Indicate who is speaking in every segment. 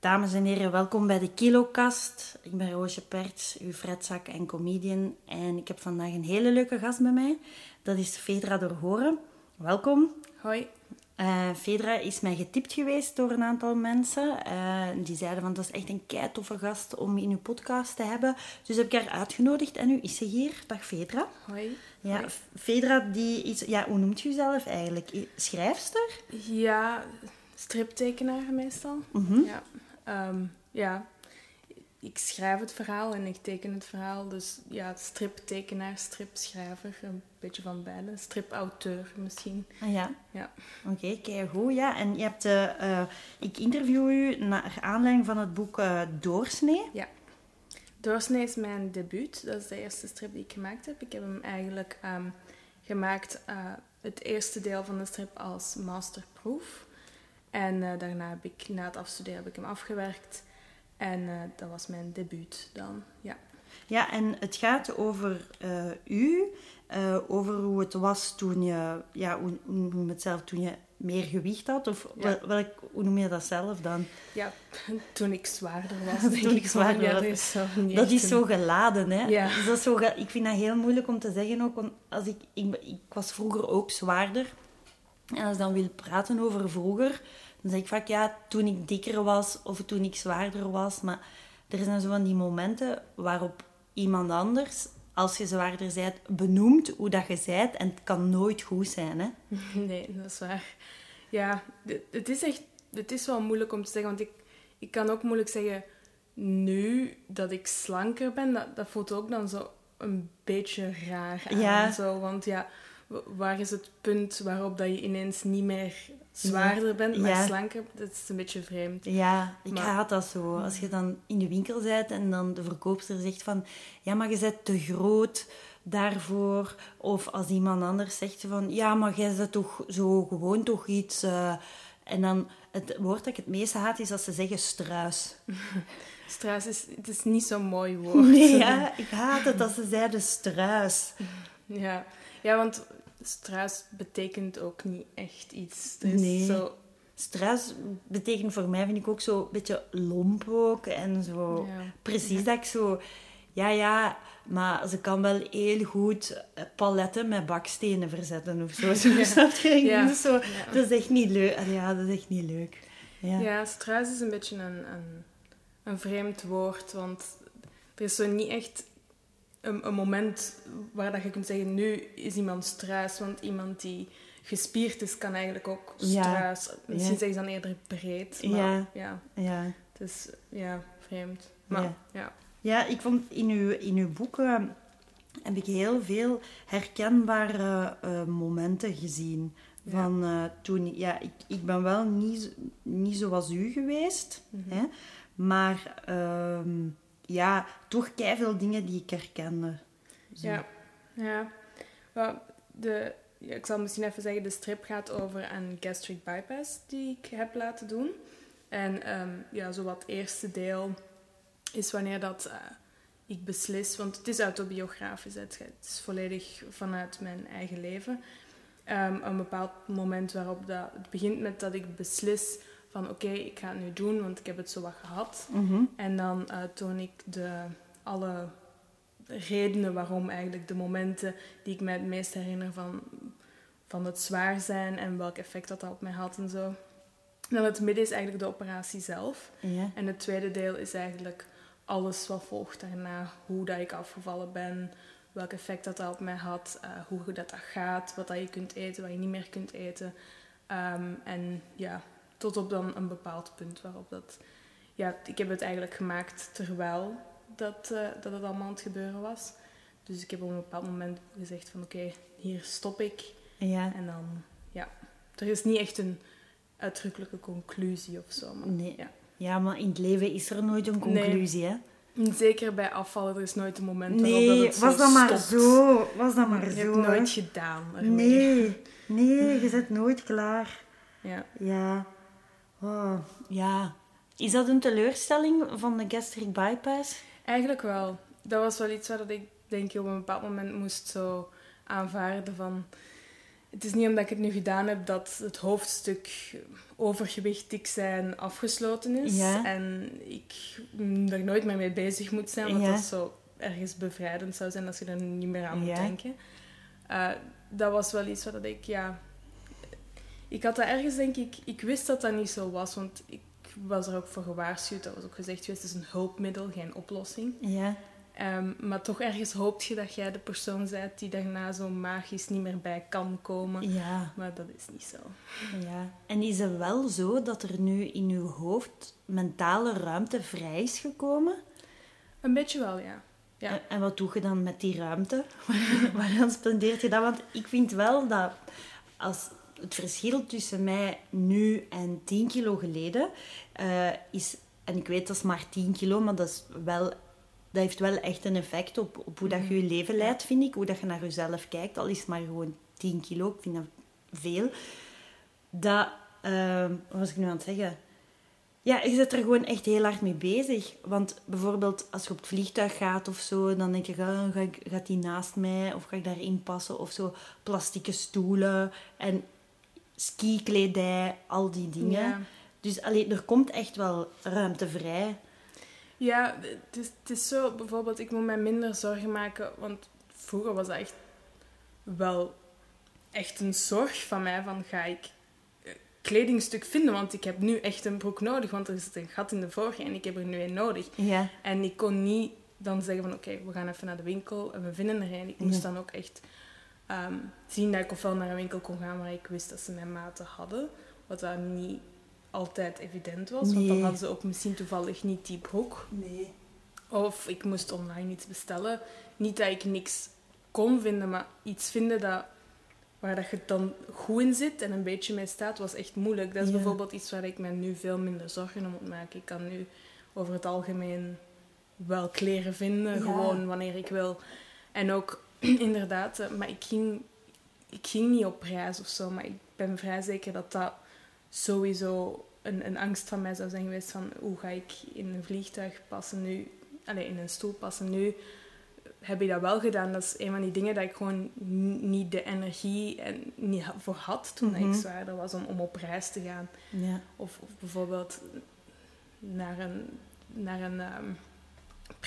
Speaker 1: Dames en heren, welkom bij de Kilokast. Ik ben Roosje Perts, uw fretzak en comedian. En ik heb vandaag een hele leuke gast bij mij. Dat is Fedra Dorhoren. Welkom.
Speaker 2: Hoi.
Speaker 1: Uh, Fedra is mij getipt geweest door een aantal mensen. Uh, die zeiden van, dat is echt een kei toffe gast om in uw podcast te hebben. Dus heb ik haar uitgenodigd en nu is ze hier. Dag Fedra.
Speaker 2: Hoi.
Speaker 1: Ja,
Speaker 2: Hoi.
Speaker 1: Fedra, die is... Ja, hoe noemt je jezelf eigenlijk? Schrijfster?
Speaker 2: Ja, striptekenaar meestal.
Speaker 1: Mhm.
Speaker 2: Ja. Ehm, ja, ik schrijf het verhaal en ik teken het verhaal. Dus ja, striptekenaar, stripschrijver, een beetje van beide. Stripauteur misschien.
Speaker 1: Ah ja.
Speaker 2: Ja.
Speaker 1: Oké, kijk goed. Ja, en je hebt... eh, ik interview u naar aanleiding van het boek eh, Doorsnee.
Speaker 2: Doorsnee is mijn debuut. Dat is de eerste strip die ik gemaakt heb. Ik heb hem eigenlijk ehm, gemaakt, het eerste deel van de strip als masterproof. En eh, daarna heb ik, na het afstuderen, heb ik hem afgewerkt. En eh, dat was mijn debuut dan, ja.
Speaker 1: Ja, en het gaat over eh, u, over hoe het was toen je, ja, hoe, hoe noem je het zelf, toen je meer gewicht had, of
Speaker 2: Ja.
Speaker 1: welk, hoe noem je dat zelf dan?
Speaker 2: Ja, toen ik zwaarder was,
Speaker 1: Toen
Speaker 2: denk
Speaker 1: ik
Speaker 2: ik.
Speaker 1: zwaarder
Speaker 2: ja, dat is zo
Speaker 1: Dat is geladen, hè?
Speaker 2: Ja.
Speaker 1: Dus dat is zo ik vind dat heel moeilijk om te zeggen ook, want als ik, ik, ik was vroeger ook zwaarder. En als ik dan wil praten over vroeger, dan zeg ik vaak, ja, toen ik dikker was of toen ik zwaarder was. Maar er zijn zo van die momenten waarop iemand anders, als je zwaarder bent, benoemt hoe dat je bent. En het kan nooit goed zijn, hè?
Speaker 2: Nee, dat is waar. Ja, het is echt... Het is wel moeilijk om te zeggen, want ik, ik kan ook moeilijk zeggen... Nu dat ik slanker ben, dat, dat voelt ook dan zo een beetje raar aan.
Speaker 1: Ja.
Speaker 2: Zo, want ja, waar is het punt waarop dat je ineens niet meer zwaarder bent, maar
Speaker 1: Ja.
Speaker 2: slanker? Dat is een beetje vreemd.
Speaker 1: Ja, ik
Speaker 2: Maar-
Speaker 1: haat dat zo. Als je dan in de winkel bent en dan de verkoopster zegt van... Ja, maar je bent te groot daarvoor. Of als iemand anders zegt van... Ja, maar jij bent toch zo gewoon toch iets... eh, En dan het woord dat ik het meeste haat is als ze zeggen struis.
Speaker 2: Struis is, het is niet zo'n mooi woord.
Speaker 1: Nee, ja, ik haat het als ze zeiden struis.
Speaker 2: Ja, ja want struis betekent ook niet echt iets. Is
Speaker 1: Nee.
Speaker 2: zo...
Speaker 1: Struis betekent voor mij, vind ik ook zo een beetje lomp ook. En zo...
Speaker 2: Ja.
Speaker 1: Precies dat ik zo... Ja, ja, maar ze kan wel heel goed eh, paletten met bakstenen verzetten of zo. zo
Speaker 2: Ja.
Speaker 1: Snap je? Is zo, dat is echt niet leuk. Ja, dat is echt niet leuk. Ja.
Speaker 2: Ja, struis is een beetje een, een, een vreemd woord, want er is zo niet echt een, een moment waar dat je kunt zeggen, nu is iemand struis, want iemand die gespierd is, kan eigenlijk ook
Speaker 1: Ja.
Speaker 2: struis. Misschien
Speaker 1: Ja.
Speaker 2: zeggen ze dan eerder breed, maar
Speaker 1: Ja.
Speaker 2: ja,
Speaker 1: Ja.
Speaker 2: het is ja, vreemd. Maar
Speaker 1: Ja.
Speaker 2: ja,
Speaker 1: ik vond in uw, in uw boeken heb ik heel veel herkenbare eh, momenten gezien.
Speaker 2: Ja.
Speaker 1: Van eh, toen, ja, ik, ik ben wel niet, zo- niet zoals u geweest,
Speaker 2: Mhm.
Speaker 1: hè, maar ehm, ja, toch veel dingen die ik herkende.
Speaker 2: Ja, ja. De, ik zal misschien even zeggen, de strip gaat over een gastric bypass die ik heb laten doen. En ehm, ja, zo wat eerste deel is wanneer dat eh, ik beslis, want het is autobiografisch, het, het is volledig vanuit mijn eigen leven. Ehm, een bepaald moment waarop dat, het begint met dat ik beslis van oké, ik ga het nu doen, want ik heb het zo wat gehad.
Speaker 1: Mhm.
Speaker 2: En dan eh, toon ik de, alle redenen waarom eigenlijk de momenten die ik me het meest herinner van, van het zwaar zijn en welk effect dat, dat op mij had en zo. Dan het midden is eigenlijk de operatie zelf. En het tweede deel is eigenlijk alles wat volgt daarna. Hoe dat ik afgevallen ben, welk effect dat, dat op mij had, eh, hoe dat, dat gaat, wat dat je kunt eten, wat je niet meer kunt eten. Ehm, en ja, tot op dan een bepaald punt waarop dat... Ja, ik heb het eigenlijk gemaakt terwijl dat, eh, dat het allemaal aan het gebeuren was. Dus ik heb op een bepaald moment gezegd van oké, hier stop ik.
Speaker 1: ja.
Speaker 2: En dan, ja, er is niet echt een uitdrukkelijke conclusie of zo. Maar,
Speaker 1: Nee.
Speaker 2: ja.
Speaker 1: Ja, maar in het leven is er nooit een conclusie, hè?
Speaker 2: Zeker bij afvallen, er is nooit een moment waarop dat
Speaker 1: Nee,
Speaker 2: het zo
Speaker 1: was dat maar
Speaker 2: stopt.
Speaker 1: zo. Was dat maar
Speaker 2: Je
Speaker 1: zo.
Speaker 2: hebt
Speaker 1: hè.
Speaker 2: nooit gedaan ermee.
Speaker 1: Nee, nee, je bent nooit klaar.
Speaker 2: Ja.
Speaker 1: Ja. Oh, ja. Is dat een teleurstelling van de gastric bypass?
Speaker 2: Eigenlijk wel. Dat was wel iets waar ik denk ik op een bepaald moment moest zo aanvaarden van... het is niet omdat ik het nu gedaan heb dat het hoofdstuk overgewicht, dik zijn afgesloten is.
Speaker 1: Ja.
Speaker 2: En ik er nooit meer mee bezig moet zijn, want
Speaker 1: Ja.
Speaker 2: dat zo ergens bevrijdend zou zijn als je er niet meer aan moet
Speaker 1: Ja.
Speaker 2: denken. Eh, dat was wel iets wat ik, ja... Ik had dat ergens, denk ik... Ik wist dat dat niet zo was, want ik was er ook voor gewaarschuwd. Dat was ook gezegd geweest, het is een hulpmiddel, geen oplossing.
Speaker 1: Ja.
Speaker 2: Ehm, maar toch ergens hoopt je dat jij de persoon bent die daarna zo magisch niet meer bij kan komen.
Speaker 1: Ja.
Speaker 2: Maar dat is niet zo.
Speaker 1: Ja. En is het wel zo dat er nu in uw hoofd mentale ruimte vrij is gekomen?
Speaker 2: Een beetje wel, ja. Ja.
Speaker 1: En, en wat doe je dan met die ruimte? Waar dan spendeert je dat? Want ik vind wel dat als het verschil tussen mij nu en 10 kilo geleden eh, is... En ik weet dat is maar 10 kilo, maar dat, is wel, dat heeft wel echt een effect op, op hoe dat je je leven leidt, vind ik. Hoe dat je naar jezelf kijkt, al is het maar gewoon 10 kilo. Ik vind dat veel. Dat... eh, wat was ik nu aan het zeggen? Ja, je zit er gewoon echt heel hard mee bezig. Want bijvoorbeeld als je op het vliegtuig gaat of zo, dan denk je, ga, ga ik- gaat die naast mij of ga ik daarin passen of zo. Plastieke stoelen en skikledij, al die dingen.
Speaker 2: Ja.
Speaker 1: Dus allee, er komt echt wel ruimte vrij.
Speaker 2: Ja, het is, het is zo, bijvoorbeeld, ik moet mij minder zorgen maken, want vroeger was dat echt wel echt een zorg van mij, van ga ik eh, kledingstuk vinden, want ik heb nu echt een broek nodig, want er zit een gat in de vorige en ik heb er nu een nodig.
Speaker 1: Ja,
Speaker 2: En ik kon niet dan zeggen van oké, we gaan even naar de winkel en we vinden er een. Ik moest
Speaker 1: Ja.
Speaker 2: dan ook echt ehm, zien dat ik ofwel naar een winkel kon gaan waar ik wist dat ze mijn maten hadden, wat dat niet altijd evident was, want dan hadden ze ook misschien toevallig niet die broek.
Speaker 1: nee.
Speaker 2: Of ik moest online iets bestellen. Niet dat ik niks kon vinden, maar iets vinden dat, waar dat je dan goed in zit en een beetje mee staat, was echt moeilijk. Dat is
Speaker 1: Ja.
Speaker 2: bijvoorbeeld iets waar ik me nu veel minder zorgen om moet maken. Ik kan nu over het algemeen wel kleren vinden,
Speaker 1: Ja.
Speaker 2: gewoon wanneer ik wil. En ook inderdaad, eh, maar ik ging, ik ging niet op reis of zo, maar ik ben vrij zeker dat dat sowieso een, een angst van mij zou zijn geweest van hoe ga ik in een vliegtuig passen nu, allee, in een stoel passen nu. Heb ik dat wel gedaan? Dat is een van die dingen dat ik gewoon niet de energie en niet voor had toen
Speaker 1: Mhm.
Speaker 2: ik zwaarder was om, om op reis te gaan.
Speaker 1: Ja.
Speaker 2: Of, of bijvoorbeeld naar een, naar een ehm,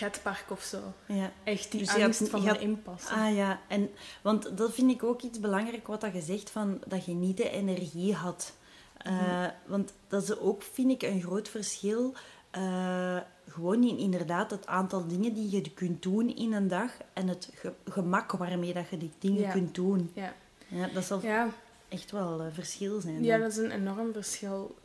Speaker 2: pretpark of zo.
Speaker 1: ja.
Speaker 2: Echt die
Speaker 1: Dus had-
Speaker 2: angst van
Speaker 1: je had-
Speaker 2: erin passen.
Speaker 1: Ah ja, en, want dat vind ik ook iets belangrijk wat dat je zegt, van, dat je niet de energie had. Eh,
Speaker 2: Mhm.
Speaker 1: Want dat is ook, vind ik, een groot verschil. eh, gewoon in inderdaad het aantal dingen die je kunt doen in een dag en het ge- gemak waarmee dat je die dingen
Speaker 2: Ja.
Speaker 1: kunt doen.
Speaker 2: Ja.
Speaker 1: Ja, dat zal
Speaker 2: Ja,
Speaker 1: echt wel een verschil zijn.
Speaker 2: ja, dat is een enorm verschil.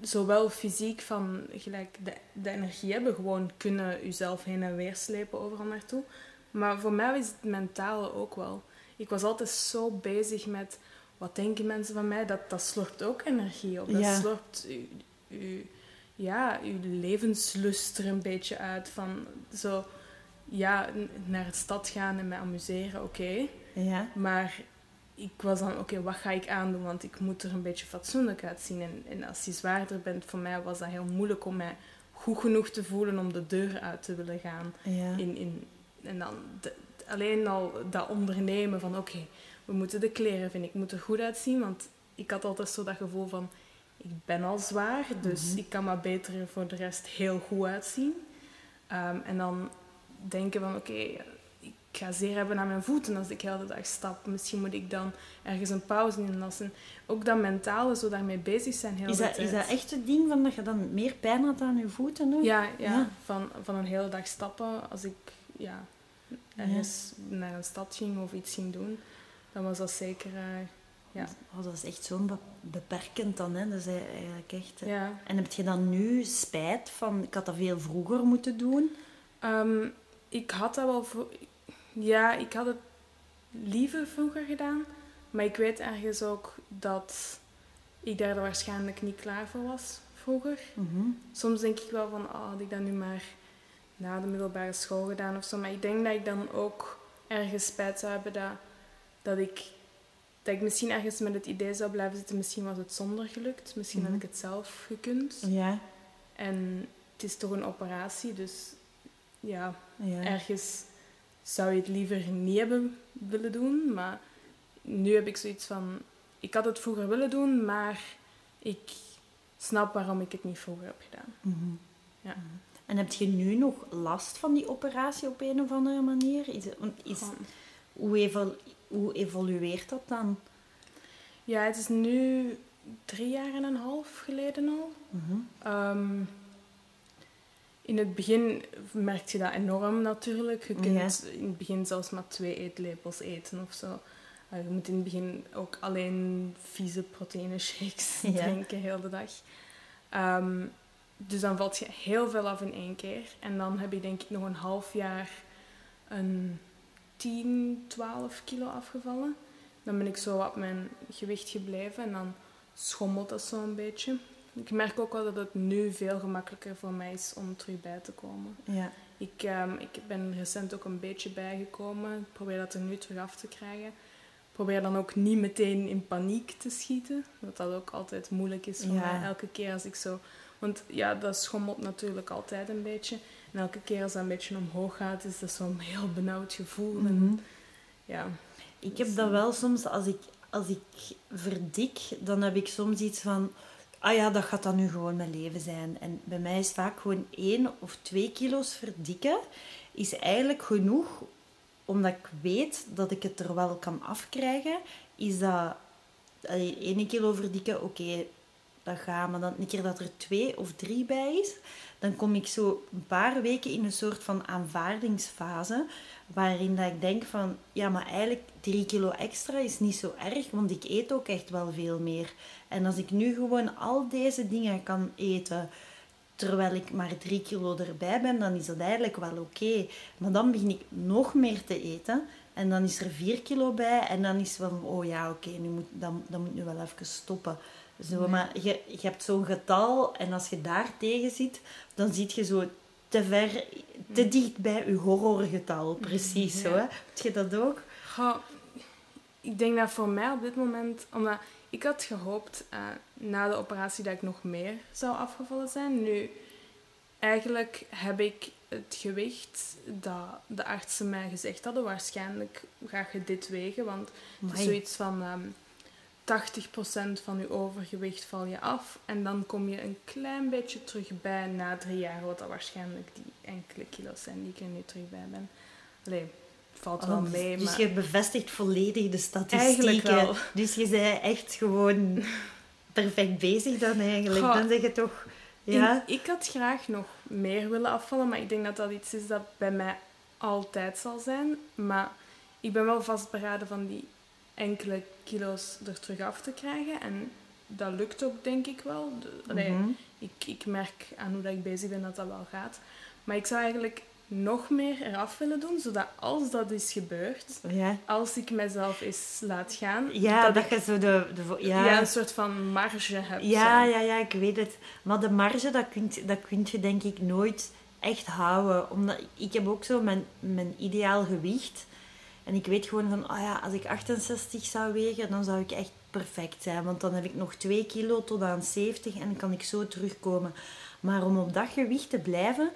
Speaker 2: Zowel fysiek van gelijk de, de energie hebben, gewoon kunnen jezelf heen en weer slepen overal naartoe. Maar voor mij is het mentale ook wel. Ik was altijd zo bezig met wat denken mensen van mij. Dat, dat slorpt ook energie op. Dat
Speaker 1: Ja.
Speaker 2: slorpt u, u, ja, uw levenslust er een beetje uit. Van zo, ja, naar de stad gaan en me amuseren, oké.
Speaker 1: Ja,
Speaker 2: Maar ik was dan, oké, wat ga ik aandoen? Want ik moet er een beetje fatsoenlijk uitzien. En, en als je zwaarder bent, voor mij was dat heel moeilijk om mij goed genoeg te voelen om de deur uit te willen gaan.
Speaker 1: ja.
Speaker 2: In, in, en dan de- alleen al dat ondernemen van, oké, we moeten de kleren vinden. Ik moet er goed uitzien, want ik had altijd zo dat gevoel van, ik ben al zwaar, dus
Speaker 1: Mhm.
Speaker 2: ik kan maar beter er voor de rest heel goed uitzien. Ehm, en dan denken van, oké, ik ga zeer hebben aan mijn voeten als ik de hele dag stap. Misschien moet ik dan ergens een pauze inlassen. Ook dat mentale, zo daarmee bezig zijn heel
Speaker 1: Is,
Speaker 2: de
Speaker 1: dat,
Speaker 2: tijd.
Speaker 1: is dat echt het ding van dat je dan meer pijn had aan je voeten? Ook?
Speaker 2: Ja, ja,
Speaker 1: Ja.
Speaker 2: Van, van een hele dag stappen. Als ik ja, ergens naar een stad ging of iets ging doen, dan was dat zeker... eh, ja.
Speaker 1: Oh, dat is echt zo be- beperkend dan. Hè? Dat is eigenlijk echt...
Speaker 2: ja.
Speaker 1: En heb je dan nu spijt van, ik had dat veel vroeger moeten doen?
Speaker 2: Ehm, ik had dat wel... voor- Ja, ik had het liever vroeger gedaan. Maar ik weet ergens ook dat ik daar waarschijnlijk niet klaar voor was vroeger.
Speaker 1: Mhm.
Speaker 2: Soms denk ik wel van, oh, had ik dat nu maar na de middelbare school gedaan of zo. Maar ik denk dat ik dan ook ergens spijt zou hebben dat, dat, ik, dat ik misschien ergens met het idee zou blijven zitten. Misschien was het zonder gelukt. Misschien
Speaker 1: Mhm.
Speaker 2: had ik het zelf gekund.
Speaker 1: Ja,
Speaker 2: En het is toch een operatie, dus ja,
Speaker 1: ja.
Speaker 2: ergens zou je het liever niet hebben willen doen. Maar nu heb ik zoiets van... Ik had het vroeger willen doen, maar ik snap waarom ik het niet vroeger heb gedaan.
Speaker 1: Mhm.
Speaker 2: Ja.
Speaker 1: En heb je nu nog last van die operatie op een of andere manier? Is, is,
Speaker 2: Gewoon-
Speaker 1: hoe, evol- hoe evolueert dat dan?
Speaker 2: Ja, het is nu drie jaar en een half geleden al.
Speaker 1: Mhm.
Speaker 2: Ehm, in het begin merk je dat enorm natuurlijk. Je kunt in het begin zelfs maar twee eetlepels eten of zo. Eh, je moet in het begin ook alleen vieze proteïne shakes
Speaker 1: Ja.
Speaker 2: drinken heel de dag. Ehm, dus dan valt je heel veel af in één keer. En dan heb je denk ik nog een half jaar een 10, 12 kilo afgevallen. Dan ben ik zo op mijn gewicht gebleven en dan schommelt dat zo een beetje. Ik merk ook wel dat het nu veel gemakkelijker voor mij is om terug bij te komen.
Speaker 1: Ja.
Speaker 2: Ik, ehm, ik ben recent ook een beetje bijgekomen. Ik probeer dat er nu terug af te krijgen. Ik probeer dan ook niet meteen in paniek te schieten. Wat dat ook altijd moeilijk is voor
Speaker 1: Ja.
Speaker 2: mij. Elke keer als ik zo... Want ja, dat schommelt natuurlijk altijd een beetje. En elke keer als dat een beetje omhoog gaat, is dat zo'n heel benauwd gevoel.
Speaker 1: Mhm.
Speaker 2: En, ja.
Speaker 1: Ik heb dat wel soms, als ik, als ik verdik, dan heb ik soms iets van... Ah ja, dat gaat dan nu gewoon mijn leven zijn. En bij mij is vaak gewoon één of twee kilo's verdikken is eigenlijk genoeg, omdat ik weet dat ik het er wel kan afkrijgen. Is dat... Één kilo verdikken, oké, dat gaat. Maar dan een keer dat er twee of drie bij is, dan kom ik zo een paar weken in een soort van aanvaardingsfase. Waarin dat ik denk van, ja, maar eigenlijk drie kilo extra is niet zo erg, want ik eet ook echt wel veel meer. En als ik nu gewoon al deze dingen kan eten, terwijl ik maar drie kilo erbij ben, dan is dat eigenlijk wel oké. Maar dan begin ik nog meer te eten en dan is er vier kilo bij en dan is van, oh ja, oké, moet, dan, dan moet nu wel even stoppen. Zo,
Speaker 2: Nee.
Speaker 1: Maar je, je hebt zo'n getal en als je daar tegen zit, dan zit je zo te ver, te dicht bij je horrorgetal. Precies
Speaker 2: Ja.
Speaker 1: zo, hè? Heb je dat ook?
Speaker 2: Goh, ik denk dat voor mij op dit moment, omdat ik had gehoopt eh, na de operatie dat ik nog meer zou afgevallen zijn. Nu, eigenlijk heb ik het gewicht dat de artsen mij gezegd hadden, waarschijnlijk ga je dit wegen, want het is zoiets van ehm 80% van je overgewicht val je af en dan kom je een klein beetje terug bij na drie jaar, wat dat waarschijnlijk die enkele kilo's zijn die ik er nu terug bij ben. Allee, valt wel
Speaker 1: Oh, dus-
Speaker 2: mee,
Speaker 1: dus
Speaker 2: maar...
Speaker 1: je bevestigt volledig de statistieken. Dus je bent echt gewoon perfect bezig dan eigenlijk.
Speaker 2: Goh.
Speaker 1: Dan zeg je toch... Ja,
Speaker 2: ik had graag nog meer willen afvallen, maar ik denk dat dat iets is dat bij mij altijd zal zijn. Maar ik ben wel vastberaden van die enkele kilo's er terug af te krijgen. En dat lukt ook, denk ik wel. Allee,
Speaker 1: Mhm.
Speaker 2: ik, ik merk aan hoe dat ik bezig ben dat dat wel gaat. Maar ik zou eigenlijk nog meer eraf willen doen, zodat als dat is gebeurd,
Speaker 1: ja.
Speaker 2: als ik mezelf eens laat gaan,
Speaker 1: Ja, dat,
Speaker 2: ik
Speaker 1: je zo de... de
Speaker 2: ja.
Speaker 1: ja,
Speaker 2: een soort van marge heb.
Speaker 1: ja,
Speaker 2: zo.
Speaker 1: ja, ja, ik weet het. Maar de marge, dat kun, dat kun je denk ik nooit echt houden. Omdat ik heb ook zo mijn, mijn ideaal gewicht. En ik weet gewoon van, oh ja, als ik 68 zou wegen, dan zou ik echt perfect zijn. Want dan heb ik nog 2 kilo tot aan 70 en dan kan ik zo terugkomen. Maar om op dat gewicht te blijven,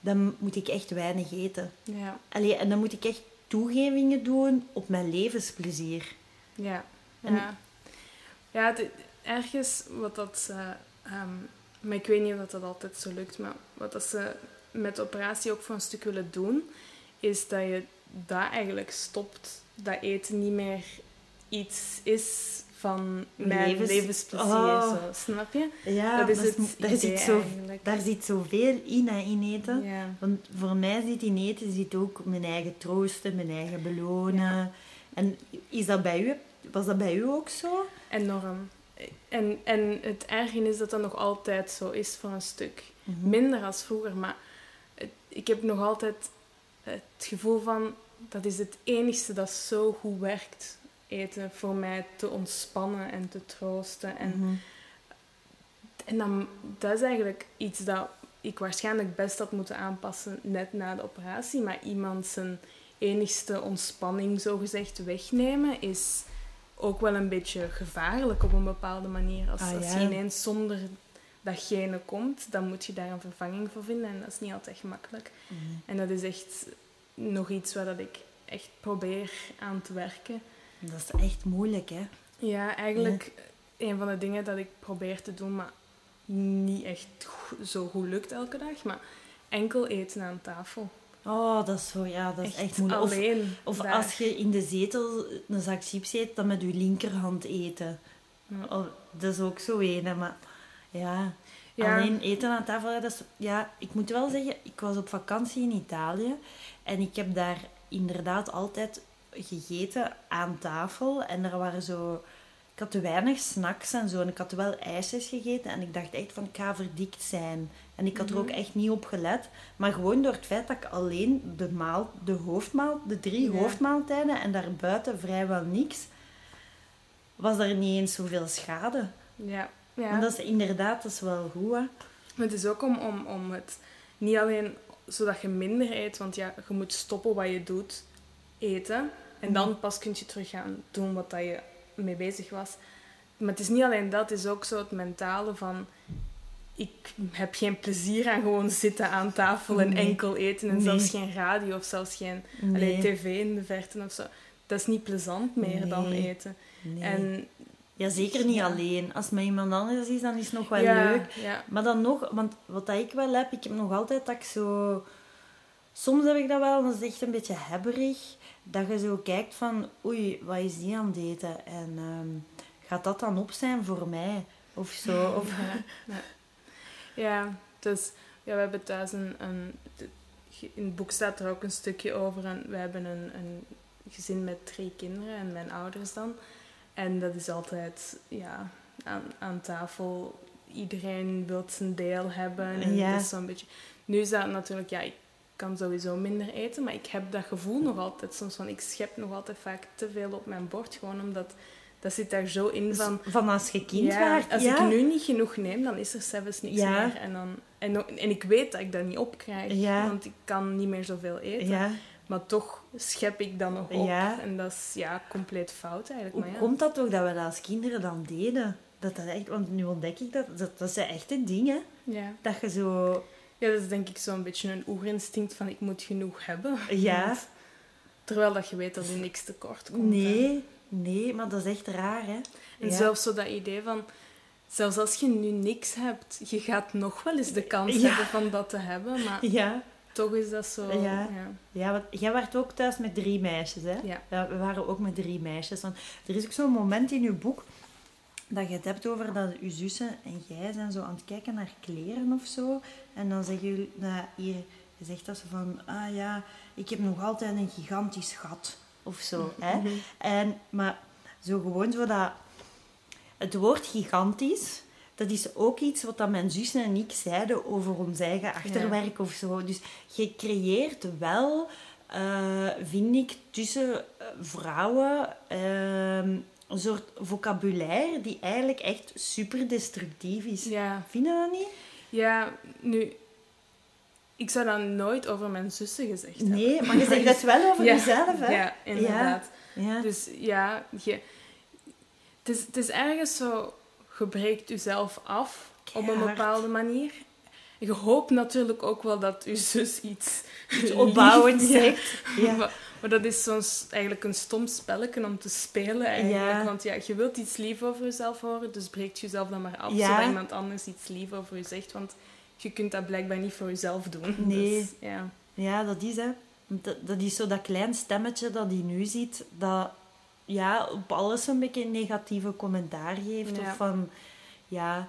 Speaker 1: dan moet ik echt weinig eten.
Speaker 2: ja.
Speaker 1: Allee, en dan moet ik echt toegevingen doen op mijn levensplezier.
Speaker 2: Ja,
Speaker 1: En-
Speaker 2: ja. ja het, ergens wat dat ze... ehm, maar ik weet niet of dat, dat altijd zo lukt, maar wat dat ze met de operatie ook voor een stuk willen doen, is dat je dat eigenlijk stopt. Dat eten niet meer iets is van mijn
Speaker 1: Levens-
Speaker 2: levensplezier,
Speaker 1: Oh.
Speaker 2: zo, snap je?
Speaker 1: Ja,
Speaker 2: dat is het
Speaker 1: daar, zit zo,
Speaker 2: eigenlijk.
Speaker 1: daar zit zoveel in, hè, in eten.
Speaker 2: Ja.
Speaker 1: Want voor mij zit in eten zit ook mijn eigen troosten, mijn eigen belonen.
Speaker 2: Ja.
Speaker 1: En is dat bij u, was dat bij u ook zo?
Speaker 2: Enorm. En, en het erge is dat dat nog altijd zo is voor een stuk.
Speaker 1: Mhm.
Speaker 2: minder als vroeger, maar ik heb nog altijd het gevoel van dat is het enigste dat zo goed werkt. Eten voor mij te ontspannen en te troosten. En,
Speaker 1: Mhm.
Speaker 2: en dan, dat is eigenlijk iets dat ik waarschijnlijk best had moeten aanpassen net na de operatie. Maar iemand zijn enigste ontspanning zogezegd wegnemen is ook wel een beetje gevaarlijk op een bepaalde manier. Als,
Speaker 1: Ah,
Speaker 2: als je ineens zonder datgene komt, dan moet je daar een vervanging voor vinden. En dat is niet altijd gemakkelijk. En dat is echt nog iets waar dat ik echt probeer aan te werken.
Speaker 1: Dat is echt moeilijk, hè?
Speaker 2: Ja, eigenlijk een van de dingen dat ik probeer te doen, maar niet echt zo goed lukt elke dag. Maar enkel eten aan tafel.
Speaker 1: Oh, dat is zo, ja, dat is echt,
Speaker 2: Echt
Speaker 1: moeilijk. Of,
Speaker 2: alleen.
Speaker 1: of als je in de zetel een zak chips eet, dan met je linkerhand eten.
Speaker 2: Ja.
Speaker 1: Oh, dat is ook zo een, maar ja.
Speaker 2: Ja.
Speaker 1: Alleen eten aan tafel, dat is, ja, ik moet wel zeggen, ik was op vakantie in Italië en ik heb daar inderdaad altijd gegeten aan tafel. En er waren zo, ik had te weinig snacks en zo en ik had wel ijsjes gegeten en ik dacht echt van, ik ga verdikt zijn. En ik had er ook
Speaker 2: Mhm.
Speaker 1: echt niet op gelet. Maar gewoon door het feit dat ik alleen de, maal, de hoofdmaal, de drie
Speaker 2: Ja.
Speaker 1: hoofdmaaltijden en daarbuiten vrijwel niks, was er niet eens zoveel schade.
Speaker 2: Ja. Ja.
Speaker 1: En dat is inderdaad, dat is wel goed, hè.
Speaker 2: Maar het is ook om, om, om het niet alleen zodat je minder eet, want ja, je moet stoppen wat je doet, eten. En dan pas kun je terug gaan doen wat dat je mee bezig was. Maar het is niet alleen dat, het is ook zo het mentale van... Ik heb geen plezier aan gewoon zitten aan tafel en
Speaker 1: Nee.
Speaker 2: enkel eten. En
Speaker 1: Nee.
Speaker 2: zelfs geen radio of zelfs geen tv in de verte of zo. Dat is niet plezant meer dan eten. En,
Speaker 1: ja, zeker niet
Speaker 2: Ja.
Speaker 1: alleen. Als het met iemand anders is, dan is het nog wel
Speaker 2: ja,
Speaker 1: leuk.
Speaker 2: Ja,
Speaker 1: Maar dan nog, want wat dat ik wel heb, ik heb nog altijd dat ik zo... Soms heb ik dat wel, dat is echt een beetje hebberig. Dat je zo kijkt van, oei, wat is die aan het eten? En ehm, gaat dat dan op zijn voor mij? Of zo. Of,
Speaker 2: Ja, dus ja, we hebben thuis een, een... In het boek staat er ook een stukje over. En we hebben een, een gezin met drie kinderen en mijn ouders dan. En dat is altijd ja, aan, aan tafel. Iedereen wil zijn deel hebben. En
Speaker 1: Ja.
Speaker 2: dat is zo'n beetje... Nu is dat natuurlijk... Ja, ik kan sowieso minder eten. Maar ik heb dat gevoel nog altijd soms van... Ik schep nog altijd vaak te veel op mijn bord. Gewoon omdat... Dat zit daar zo in van...
Speaker 1: van als je kind
Speaker 2: Ja, als
Speaker 1: ja.
Speaker 2: ik nu niet genoeg neem, dan is er zelfs niks meer. En, dan, en, en ik weet dat ik dat niet opkrijg, want ik kan niet meer zoveel eten. Maar toch schep ik dan nog op.
Speaker 1: Ja.
Speaker 2: En dat is ja, compleet fout eigenlijk.
Speaker 1: Hoe
Speaker 2: Maar ja.
Speaker 1: komt dat toch dat we dat als kinderen dan deden? Dat dat echt, want nu ontdek ik dat, dat, dat zijn echte dingen.
Speaker 2: Ja.
Speaker 1: Dat je zo...
Speaker 2: ja, dat is denk ik zo'n beetje een oerinstinct van ik moet genoeg hebben.
Speaker 1: Ja.
Speaker 2: Want- terwijl dat je weet dat je niks tekort komt. hè.
Speaker 1: Nee, nee, maar dat is echt raar, hè.
Speaker 2: En
Speaker 1: Ja.
Speaker 2: zelfs zo dat idee van... Zelfs als je nu niks hebt, je gaat nog wel eens de kans
Speaker 1: Ja.
Speaker 2: hebben van dat te hebben. Maar
Speaker 1: Ja,
Speaker 2: toch is dat zo...
Speaker 1: Ja.
Speaker 2: ja.
Speaker 1: ja want jij werd ook thuis met drie meisjes, hè?
Speaker 2: Ja.
Speaker 1: we waren ook met drie meisjes. Want er is ook zo'n moment in je boek dat je het hebt over dat je zussen en jij zijn zo aan het kijken naar kleren of zo. En dan zeggen jullie, nou, hier, je zegt dat ze van, ah ja, ik heb nog altijd een gigantisch gat of zo. Hè?
Speaker 2: Mhm.
Speaker 1: En, maar zo gewoon zo dat... Het woord gigantisch, dat is ook iets wat dat mijn zussen en ik zeiden over ons eigen achterwerk of zo. Dus je creëert wel, eh, vind ik, tussen eh, vrouwen ehm, een soort vocabulaire die eigenlijk echt super destructief is.
Speaker 2: Ja.
Speaker 1: Vind je dat niet?
Speaker 2: Ja, nu... Ik zou dat nooit over mijn zussen gezegd hebben.
Speaker 1: Nee, maar je zegt dat wel over
Speaker 2: Ja,
Speaker 1: jezelf, hè?
Speaker 2: Ja, inderdaad.
Speaker 1: Ja.
Speaker 2: Dus ja, je, het, is, het is ergens zo... Je breekt jezelf af op een bepaalde manier. Je hoopt natuurlijk ook wel dat je zus iets...
Speaker 1: Iets opbouwends
Speaker 2: Ja.
Speaker 1: zegt. Ja.
Speaker 2: Maar, maar dat is soms eigenlijk een stom spelletje om te spelen eigenlijk.
Speaker 1: Ja.
Speaker 2: Want ja, je wilt iets lief over jezelf horen, dus breekt jezelf dan maar af, zodat iemand anders iets lief over je zegt. Want je kunt dat blijkbaar niet voor jezelf doen.
Speaker 1: Nee.
Speaker 2: Dus, ja.
Speaker 1: Ja, dat is hè. Dat, dat is zo dat klein stemmetje dat hij nu ziet, dat ja, op alles een beetje een negatieve commentaar geeft.
Speaker 2: Ja.
Speaker 1: Of van, ja...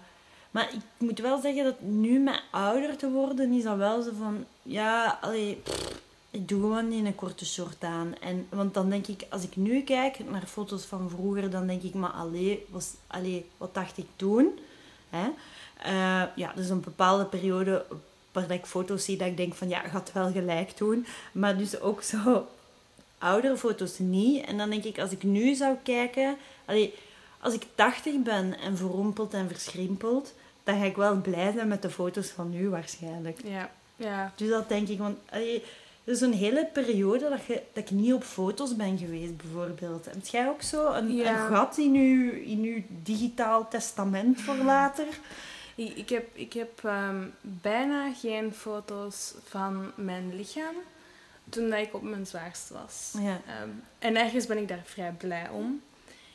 Speaker 1: Maar ik moet wel zeggen dat nu met ouder te worden, is dat wel zo van... Ja, allee, pff, ik doe gewoon niet een korte short aan. En, want dan denk ik, als ik nu kijk naar foto's van vroeger, dan denk ik, maar allee, was, allee wat dacht ik toen? Hè? Eh, ja, dus een bepaalde periode waar ik foto's zie dat ik denk van, ja, gaat wel gelijk doen. Maar dus ook zo oudere foto's niet. En dan denk ik, als ik nu zou kijken... Allee, als ik 80 ben en verrompeld en verschrimpeld, dan ga ik wel blij zijn met de foto's van nu waarschijnlijk.
Speaker 2: Ja. Ja.
Speaker 1: Dus dat denk ik, want allee, er is een hele periode dat, je, dat ik niet op foto's ben geweest, bijvoorbeeld. Heb jij ook zo een,
Speaker 2: Ja.
Speaker 1: een gat in uw, in uw digitaal testament voor later?
Speaker 2: Ik, ik heb, ik heb ehm, bijna geen foto's van mijn lichaam. Toen dat ik op mijn zwaarste was.
Speaker 1: Ja.
Speaker 2: Ehm, en ergens ben ik daar vrij blij om.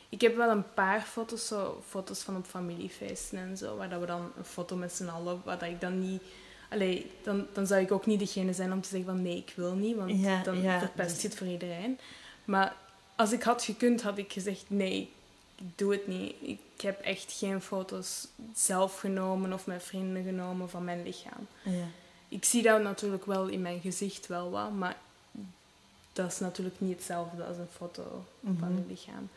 Speaker 2: Ik heb wel een paar foto's, zo, foto's van op familiefeesten en zo, waar dat we dan een foto met z'n allen, waar dat ik dan niet... Allee, dan, dan zou ik ook niet degene zijn om te zeggen van nee, ik wil niet, want
Speaker 1: Ja,
Speaker 2: dan
Speaker 1: ja,
Speaker 2: verpest je het voor iedereen. Maar als ik had gekund, had ik gezegd nee, ik doe het niet. Ik heb echt geen foto's zelf genomen of met vrienden genomen van mijn lichaam.
Speaker 1: Ja.
Speaker 2: Ik zie dat natuurlijk wel in mijn gezicht wel wat, maar dat is natuurlijk niet hetzelfde als een foto van
Speaker 1: Mhm.
Speaker 2: je lichaam.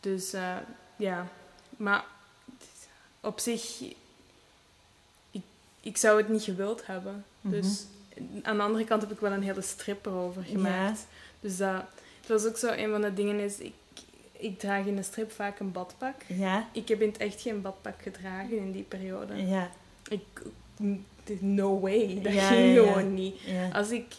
Speaker 2: Dus eh, ja, maar op zich, ik, ik zou het niet gewild hebben.
Speaker 1: Mhm.
Speaker 2: Dus aan de andere kant heb ik wel een hele strip erover gemaakt. Dus dat, dat was ook zo een van de dingen is, ik, ik draag in de strip vaak een badpak.
Speaker 1: Ja.
Speaker 2: Ik heb in het echt geen badpak gedragen in die periode.
Speaker 1: Ja.
Speaker 2: Ik, no way, dat ging gewoon niet. Als ik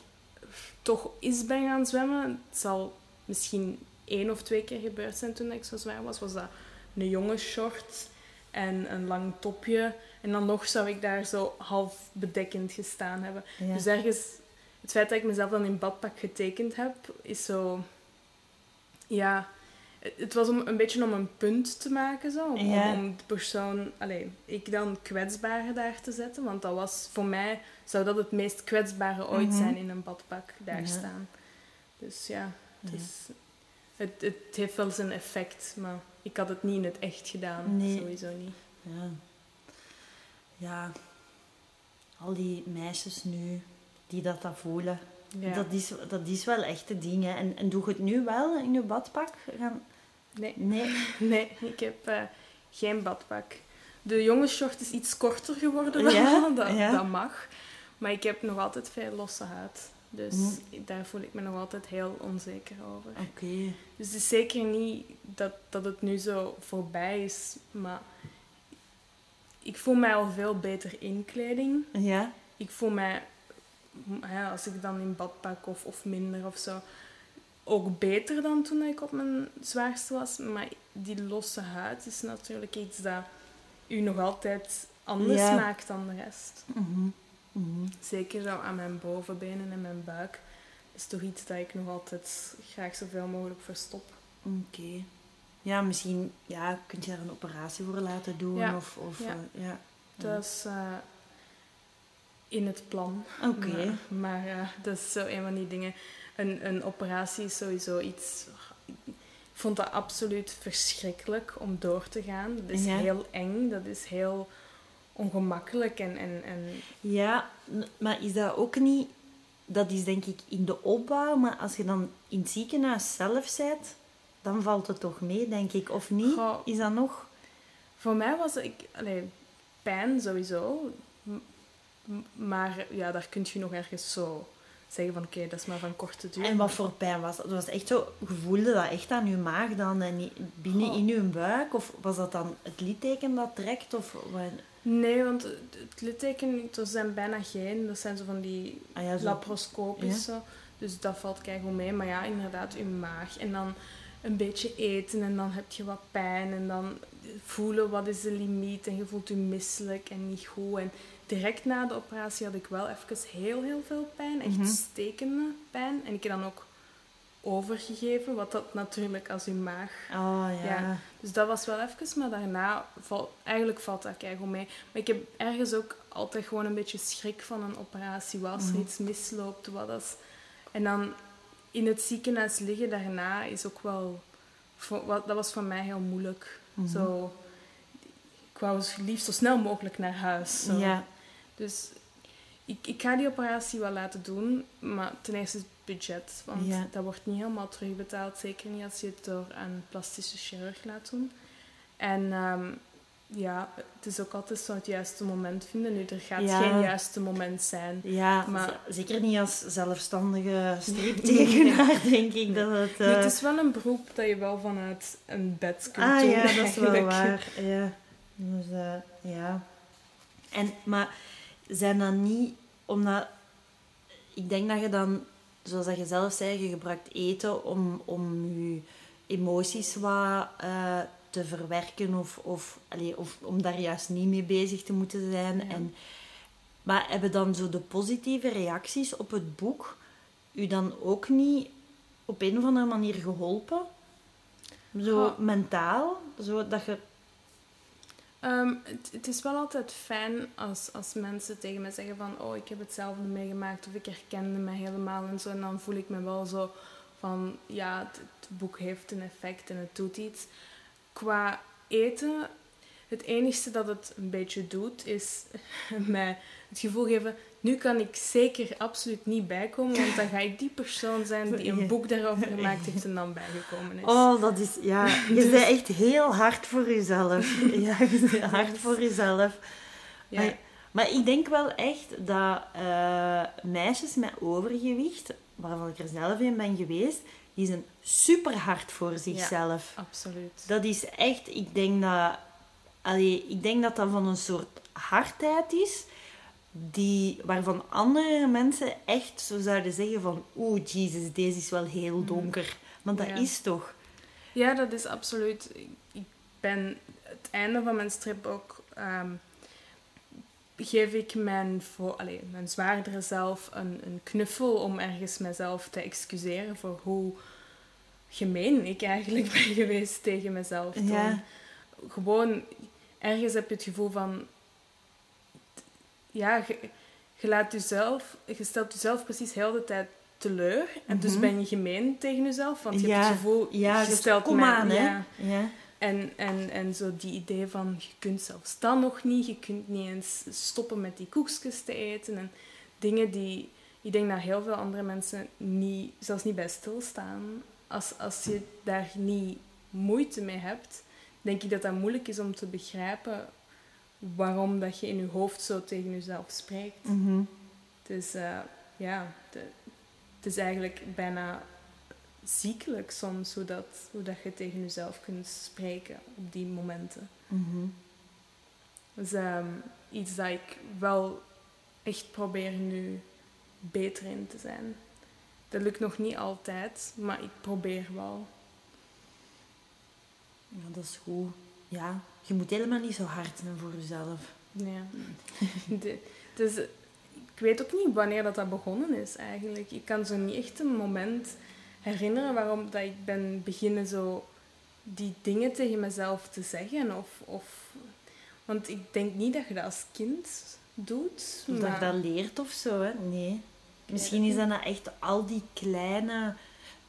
Speaker 2: toch eens ben gaan zwemmen, het zal misschien één of twee keer gebeurd zijn toen ik zo zwaar was, was dat een jonge short en een lang topje. En dan nog zou ik daar zo half bedekkend gestaan hebben.
Speaker 1: Ja.
Speaker 2: Dus ergens, het feit dat ik mezelf dan in badpak getekend heb, is zo... Ja, het- was om, een beetje om een punt te maken, zo. Om,
Speaker 1: Ja.
Speaker 2: om, de persoon, allee, ik dan kwetsbare daar te zetten. Want dat was, voor mij, zou dat het meest kwetsbare ooit
Speaker 1: Mhm.
Speaker 2: zijn in een badpak daar
Speaker 1: Ja.
Speaker 2: staan. Dus ja, het,
Speaker 1: Ja.
Speaker 2: is, het, het heeft wel zijn effect, maar ik had het niet in het echt gedaan.
Speaker 1: Nee.
Speaker 2: Sowieso niet.
Speaker 1: Ja. Ja. Al die meisjes nu die dat, dat voelen.
Speaker 2: Ja.
Speaker 1: Dat, is, dat is wel echt het ding. Hè. En, en doe je het nu wel in je badpak? Gaan...
Speaker 2: Nee.
Speaker 1: Nee.
Speaker 2: Nee, ik heb eh, geen badpak. De jongensshort is iets korter geworden
Speaker 1: Ja,
Speaker 2: dat,
Speaker 1: ja.
Speaker 2: dat mag. Maar ik heb nog altijd veel losse huid. Dus daar voel ik me nog altijd heel onzeker over.
Speaker 1: Oké.
Speaker 2: Dus het is zeker niet dat, dat het nu zo voorbij is, maar ik voel mij al veel beter in kleding.
Speaker 1: Ja.
Speaker 2: Ik voel mij, ja, als ik dan in badpak of, of minder of zo, ook beter dan toen ik op mijn zwaarste was. Maar die losse huid is natuurlijk iets dat u nog altijd anders
Speaker 1: Ja.
Speaker 2: maakt dan de rest.
Speaker 1: Mhm. Mhm.
Speaker 2: Zeker zo aan mijn bovenbenen en mijn buik. is toch iets dat ik nog altijd graag zoveel mogelijk verstop.
Speaker 1: Oké. Ja, misschien ja, kun je daar een operatie voor laten doen.
Speaker 2: Ja.
Speaker 1: Of, of,
Speaker 2: Ja.
Speaker 1: eh, ja.
Speaker 2: Dat is eh, in het plan.
Speaker 1: Oké.
Speaker 2: Maar, maar, eh, dat is zo een van die dingen. Een, een operatie is sowieso iets. Ik vond dat absoluut verschrikkelijk om door te gaan. Dat is
Speaker 1: Ja.
Speaker 2: heel eng, dat is heel ongemakkelijk. En, en, en
Speaker 1: Ja, maar is dat ook niet... Dat is denk ik in de opbouw, maar als je dan in het ziekenhuis zelf bent, dan valt het toch mee, denk ik. Of niet?
Speaker 2: Goh.
Speaker 1: Is dat nog...
Speaker 2: voor mij was ik. Allee, pijn sowieso. Maar ja, daar kun je nog ergens zo zeggen van oké, dat is maar van korte duur.
Speaker 1: En wat voor pijn was dat? Was echt zo... Voelde dat echt aan je maag dan en binnen
Speaker 2: Goh.
Speaker 1: in je buik? Of was dat dan het litteken dat trekt? Of... wat?
Speaker 2: Nee, want het litteken, er zijn bijna geen. Dat zijn zo van die
Speaker 1: Ah ja, zo...
Speaker 2: laparoscopisch zo. Dus dat valt keigoed mee. Maar ja, inderdaad, je maag. En dan een beetje eten en dan heb je wat pijn. En dan voelen wat is de limiet. En je voelt je misselijk en niet goed. En direct na de operatie had ik wel even heel, heel veel pijn. Echt
Speaker 1: Mhm.
Speaker 2: stekende pijn. En ik heb dan ook overgegeven. Wat dat natuurlijk als je maag
Speaker 1: Oh, ja.
Speaker 2: Ja. dus dat was wel even, maar daarna valt eigenlijk valt dat keigoed mee. Maar ik heb ergens ook altijd gewoon een beetje schrik van een operatie. Wat als er
Speaker 1: Mhm.
Speaker 2: iets misloopt, wat als... En dan in het ziekenhuis liggen daarna is ook wel... voor- wat- Dat was voor mij heel moeilijk.
Speaker 1: Mhm.
Speaker 2: Zo, ik wou liefst zo snel mogelijk naar huis. Zo.
Speaker 1: Ja.
Speaker 2: Dus ik, ik ga die operatie wel laten doen, maar ten eerste het budget. Want
Speaker 1: Ja.
Speaker 2: dat wordt niet helemaal terugbetaald. Zeker niet als je het door een plastische chirurg laat doen. En ehm, ja, het is ook altijd zo het juiste moment vinden. Nu, er gaat
Speaker 1: Ja.
Speaker 2: geen juiste moment zijn.
Speaker 1: Ja,
Speaker 2: Maar-
Speaker 1: zeker niet als zelfstandige striptekenaar, denk ik dat het...
Speaker 2: Nu,
Speaker 1: eh,
Speaker 2: het is wel een beroep dat je wel vanuit een bed kunt
Speaker 1: ah
Speaker 2: doen.
Speaker 1: ja, dat is wel waar. Ja. Dus, eh, ja. En, maar zijn dat niet omdat... Ik denk dat je dan, zoals dat je zelf zei, je gebruikt eten om, om je emoties wat eh, te verwerken of, of, allee, of om daar juist niet mee bezig te moeten zijn.
Speaker 2: Ja.
Speaker 1: En, maar hebben dan zo de positieve reacties op het boek u dan ook niet op een of andere manier geholpen? Zo mentaal? Zo dat je...
Speaker 2: Ehm, het, het is wel altijd fijn als, als mensen tegen me zeggen van oh, ik heb hetzelfde meegemaakt of ik herkende me helemaal en zo. En dan voel ik me wel zo van ja, het, het boek heeft een effect en het doet iets. Qua eten, het enige dat het een beetje doet, is mij het gevoel geven, nu kan ik zeker absoluut niet bijkomen, want dan ga ik die persoon zijn die een boek daarover gemaakt heeft en dan bijgekomen is.
Speaker 1: Oh, dat is... Ja, je
Speaker 2: Dus-
Speaker 1: bent echt heel hard voor jezelf. Ja, je bent hard voor jezelf.
Speaker 2: ja.
Speaker 1: Maar, maar ik denk wel echt dat eh, meisjes met overgewicht, waarvan ik er zelf in ben geweest, die zijn super hard voor zichzelf.
Speaker 2: Absoluut.
Speaker 1: Dat is echt, ik denk dat, allee, ik denk dat dat van een soort hardheid is, die, waarvan andere mensen echt zo zouden zeggen van, oeh, jezus, deze is wel heel donker. Want dat
Speaker 2: Ja.
Speaker 1: is toch.
Speaker 2: Ja, dat is absoluut. Ik- ben het einde van mijn strip ook. ehm, geef ik mijn, voor, allee, mijn zwaardere zelf een, een knuffel om ergens mezelf te excuseren voor hoe gemeen ik eigenlijk ben geweest tegen mezelf.
Speaker 1: Ja.
Speaker 2: Gewoon, ergens heb je het gevoel van. Ja, je, je laat jezelf, je stelt jezelf precies heel de tijd teleur. En dus
Speaker 1: Mhm.
Speaker 2: ben je gemeen tegen jezelf. Want je
Speaker 1: ja,
Speaker 2: hebt het gevoel,
Speaker 1: ja,
Speaker 2: je
Speaker 1: dus
Speaker 2: stelt
Speaker 1: kom
Speaker 2: mij-
Speaker 1: aan, hè.
Speaker 2: ja.
Speaker 1: Ja.
Speaker 2: En, en, en zo die idee van, je kunt zelfs dan nog niet. Je kunt niet eens stoppen met die koekjes te eten. En dingen die, ik denk dat heel veel andere mensen niet, zelfs niet bij stilstaan. Als, als je daar niet moeite mee hebt, denk ik dat dat moeilijk is om te begrijpen waarom dat je in je hoofd zo tegen jezelf spreekt. Dus eh, ja, de- het is eigenlijk bijna ziekelijk soms hoe, dat, hoe dat je tegen jezelf kunt spreken op die momenten.
Speaker 1: Mhm.
Speaker 2: Dus ehm, iets dat ik wel echt probeer nu beter in te zijn. Dat lukt nog niet altijd, maar ik probeer wel.
Speaker 1: Ja, dat is goed. Ja, je moet helemaal niet zo hard zijn voor jezelf.
Speaker 2: Ja. De- dus ik weet ook niet wanneer dat, dat begonnen is eigenlijk. Ik kan zo niet echt een moment herinneren waarom dat ik ben beginnen zo die dingen tegen mezelf te zeggen. Of, of, want ik denk niet dat je dat als kind doet.
Speaker 1: Of dat je dat leert of zo, hè? Nee. Misschien is dat nou echt al die kleine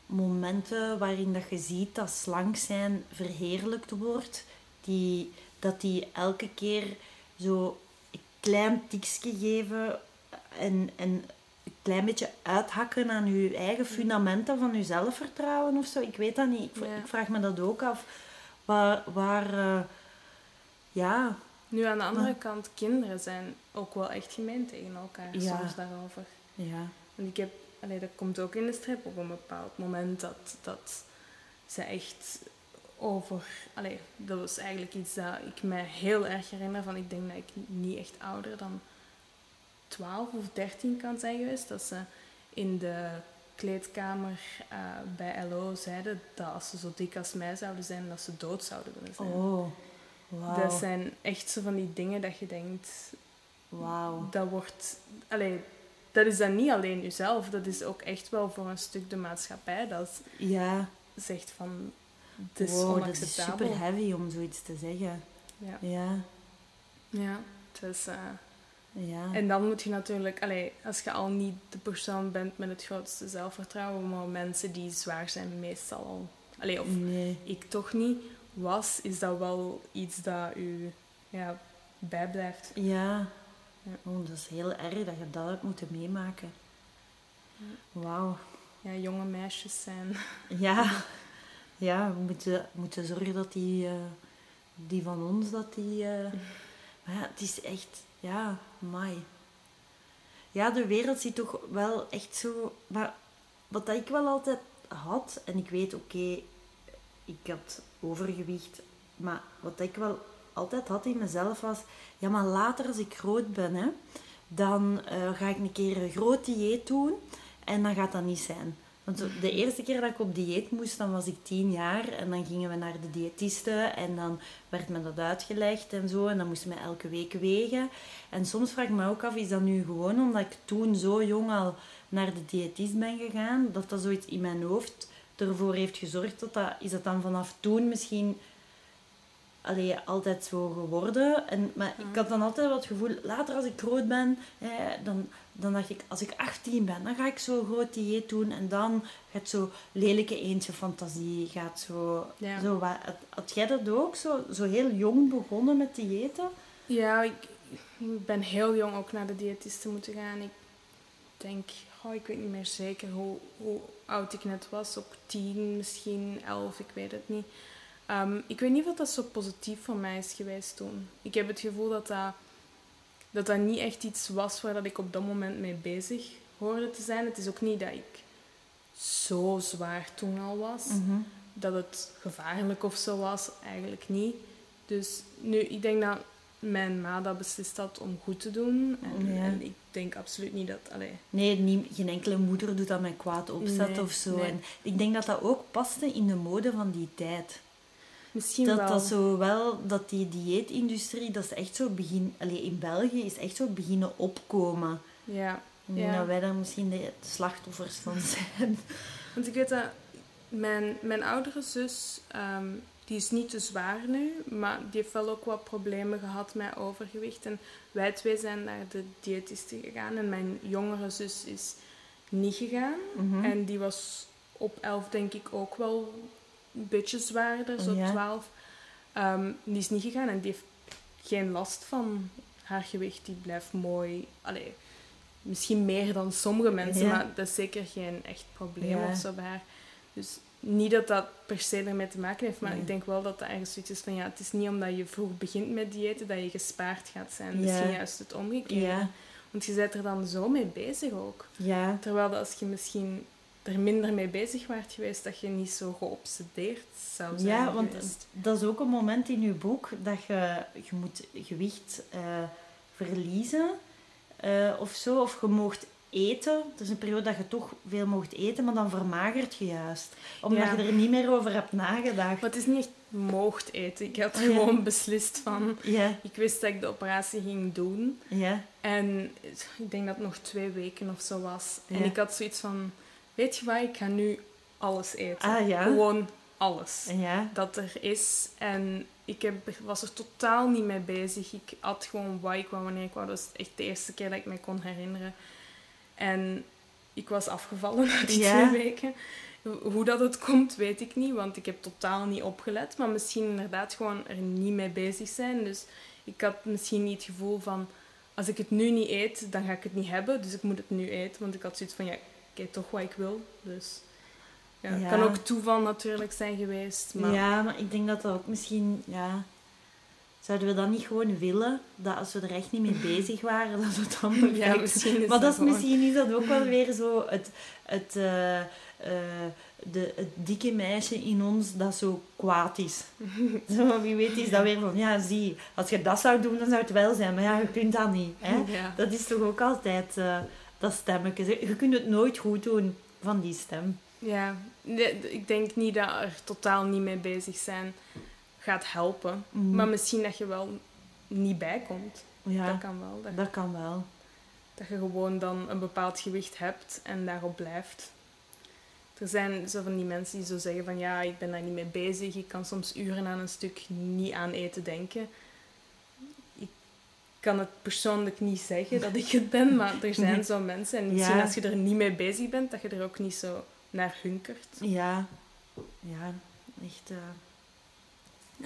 Speaker 1: momenten waarin dat je ziet dat slank zijn verheerlijkt wordt. Die, dat die elke keer zo een klein tikje geven en, en een klein beetje uithakken aan je eigen fundamenten van je zelfvertrouwen of zo. Ik weet dat niet. Ik,
Speaker 2: Ja.
Speaker 1: ik vraag me dat ook af. Waar, waar eh, ja,
Speaker 2: Nu aan de andere
Speaker 1: Maar-
Speaker 2: kant, kinderen zijn ook wel echt gemeen tegen elkaar
Speaker 1: Ja.
Speaker 2: soms daarover.
Speaker 1: ja,
Speaker 2: Want ik heb, allee, dat komt ook in de strip op een bepaald moment dat, dat ze echt over. Allee, dat was eigenlijk iets dat ik mij heel erg herinner. Van ik denk dat ik niet echt ouder dan 12 of 13 kan zijn geweest. Dat ze in de kleedkamer eh, bij LO zeiden dat als ze zo dik als mij zouden zijn, dat ze dood zouden willen zijn.
Speaker 1: oh, wauw.
Speaker 2: Dat zijn echt zo van die dingen dat je denkt,
Speaker 1: Wauw.
Speaker 2: dat wordt... Allee, dat is dan niet alleen jezelf, dat is ook echt wel voor een stuk de maatschappij dat
Speaker 1: Ja,
Speaker 2: zegt van... Het is
Speaker 1: wow, dat is super heavy om zoiets te zeggen.
Speaker 2: Ja.
Speaker 1: Ja,
Speaker 2: ja. Dus, eh,
Speaker 1: ja.
Speaker 2: en dan moet je natuurlijk... Allee, als je al niet de persoon bent met het grootste zelfvertrouwen, maar mensen die zwaar zijn meestal al... Allee, of
Speaker 1: Nee.
Speaker 2: ik toch niet was, is dat wel iets dat u ja, bijblijft.
Speaker 1: Ja.
Speaker 2: Ja.
Speaker 1: Oh, dat is heel erg dat je dat hebt moeten meemaken. Wauw.
Speaker 2: Ja, jonge meisjes zijn...
Speaker 1: Ja. Ja, we moeten, moeten zorgen dat die, eh, die van ons, dat die... eh, Maar ja, het is echt... Ja, mai. Ja, de wereld ziet toch wel echt zo... Maar wat dat ik wel altijd had, en ik weet, oké, ik had overgewicht, maar wat ik wel altijd had in mezelf was, ja, maar later als ik groot ben, hè, dan eh, ga ik een keer een groot dieet doen en dan gaat dat niet zijn. Want de eerste keer dat ik op dieet moest, dan was ik tien jaar. En dan gingen we naar de diëtiste. En dan werd me dat uitgelegd en zo. En dan moesten we elke week wegen. En soms vraag ik me ook af, is dat nu gewoon omdat ik toen zo jong al naar de diëtist ben gegaan? Dat dat zoiets in mijn hoofd ervoor heeft gezorgd dat dat... Is dat dan vanaf toen misschien allee, altijd zo geworden. En, maar ik had dan altijd het gevoel, later als ik groot ben, dan, dan dacht ik, als ik 18 ben, dan ga ik zo groot dieet doen. En dan gaat zo lelijke eentje fantasie, gaat zo...
Speaker 2: Ja.
Speaker 1: zo wat, had, had jij dat ook? Zo, zo heel jong begonnen met diëten?
Speaker 2: Ja, ik, ik ben heel jong ook naar de diëtiste moeten gaan. Ik denk, oh, ik weet niet meer zeker hoe, hoe oud ik net was. Op tien, misschien elf, ik weet het niet. Ehm, ik weet niet of dat zo positief voor mij is geweest toen. Ik heb het gevoel dat dat, dat, dat niet echt iets was waar dat ik op dat moment mee bezig hoorde te zijn. Het is ook niet dat ik zo zwaar toen al was. Dat het gevaarlijk of zo was, eigenlijk niet. Dus nu, ik denk dat mijn ma dat beslist had om goed te doen. En,
Speaker 1: Ja.
Speaker 2: en ik denk absoluut niet dat... Allee,
Speaker 1: Nee, niet, geen enkele moeder doet dat met kwaad opzet
Speaker 2: Nee,
Speaker 1: of zo.
Speaker 2: nee.
Speaker 1: En ik denk dat dat ook paste in de mode van die tijd.
Speaker 2: Misschien
Speaker 1: dat
Speaker 2: wel.
Speaker 1: dat zo wel, dat die dieetindustrie, dat is echt zo begin, allee, in België is echt zo beginnen opkomen.
Speaker 2: Ja. Ja.
Speaker 1: dat wij daar misschien de slachtoffers van zijn.
Speaker 2: Want ik weet dat mijn, mijn oudere zus, ehm, die is niet te zwaar nu, maar die heeft wel ook wat problemen gehad met overgewicht. En wij twee zijn naar de diëtiste gegaan en mijn jongere zus is niet gegaan.
Speaker 1: Mhm.
Speaker 2: En die was op 11 denk ik ook wel beetje zwaarder, zo
Speaker 1: Ja.
Speaker 2: 12. Ehm, die is niet gegaan en die heeft geen last van haar gewicht. Die blijft mooi. Allee, misschien meer dan sommige mensen,
Speaker 1: Ja.
Speaker 2: maar dat is zeker geen echt probleem
Speaker 1: Ja.
Speaker 2: of zo bij haar. Dus niet dat dat per se ermee te maken heeft, maar
Speaker 1: Nee.
Speaker 2: ik denk wel dat dat ergens zoiets is van ja, het is niet omdat je vroeg begint met diëten dat je gespaard gaat zijn. Misschien juist het omgekeerde.
Speaker 1: Ja,
Speaker 2: Want je bent er dan zo mee bezig ook.
Speaker 1: ja,
Speaker 2: Terwijl dat als je misschien er minder mee bezig waart geweest, dat je niet zo geobsedeerd zou zijn
Speaker 1: ja, want
Speaker 2: geweest.
Speaker 1: dat is ook een moment in je boek dat je, je moet gewicht eh, verliezen eh, of zo. Of je mocht eten. Het is een periode dat je toch veel mocht eten, maar dan vermagert je juist. Omdat
Speaker 2: Ja.
Speaker 1: je er niet meer over hebt nagedacht.
Speaker 2: Maar het is niet echt mocht eten. Ik had
Speaker 1: Oh, ja.
Speaker 2: gewoon beslist van...
Speaker 1: Ja,
Speaker 2: Ik wist dat ik de operatie ging doen.
Speaker 1: ja,
Speaker 2: En ik denk dat het nog twee weken of zo was. En ik had zoiets van... Weet je wat, ik ga nu alles eten.
Speaker 1: Ah, ja?
Speaker 2: Gewoon alles.
Speaker 1: ja.
Speaker 2: dat er is. En ik heb, was er totaal niet mee bezig. Ik at gewoon wat ik wou, wanneer ik wou. Dat was echt de eerste keer dat ik me kon herinneren. En ik was afgevallen na die
Speaker 1: Ja.
Speaker 2: twee weken. Hoe dat het komt, weet ik niet, want ik heb totaal niet opgelet. Maar misschien inderdaad gewoon er niet mee bezig zijn. Dus ik had misschien niet het gevoel van... Als ik het nu niet eet, dan ga ik het niet hebben. Dus ik moet het nu eten. Want ik had zoiets van, ja, eet toch wat ik wil. Dus... Ja, het
Speaker 1: Ja.
Speaker 2: kan ook toeval natuurlijk zijn geweest. Maar
Speaker 1: Ja, maar ik denk dat dat ook misschien... Ja, zouden we dat niet gewoon willen? Dat als we er echt niet mee bezig waren, dat het dan perfect...
Speaker 2: Ja, misschien is
Speaker 1: maar dat is
Speaker 2: gewoon-
Speaker 1: misschien is dat ook wel weer zo het... het eh, eh, de, het dikke meisje in ons dat zo kwaad is. zo, wie weet is dat weer van, ja zie, als je dat zou doen, dan zou het wel zijn. Maar ja, je kunt dat niet. Hè?
Speaker 2: Ja.
Speaker 1: Dat is toch ook altijd eh, dat stemmetje. Je kunt het nooit goed doen van die stem.
Speaker 2: ja, ik denk niet dat er totaal niet mee bezig zijn gaat helpen.
Speaker 1: Mm.
Speaker 2: Maar misschien dat je wel niet bijkomt.
Speaker 1: Ja,
Speaker 2: Dat kan wel. Dat,
Speaker 1: dat kan wel.
Speaker 2: dat je gewoon dan een bepaald gewicht hebt en daarop blijft. Er zijn zo van die mensen die zo zeggen van ja, ik ben daar niet mee bezig. Ik kan soms uren aan een stuk niet aan eten denken. Ik kan het persoonlijk niet zeggen dat ik het ben, maar er zijn zo mensen. En misschien
Speaker 1: Ja.
Speaker 2: als je er niet mee bezig bent, dat je er ook niet zo naar hunkert.
Speaker 1: Ja, ja, echt eh,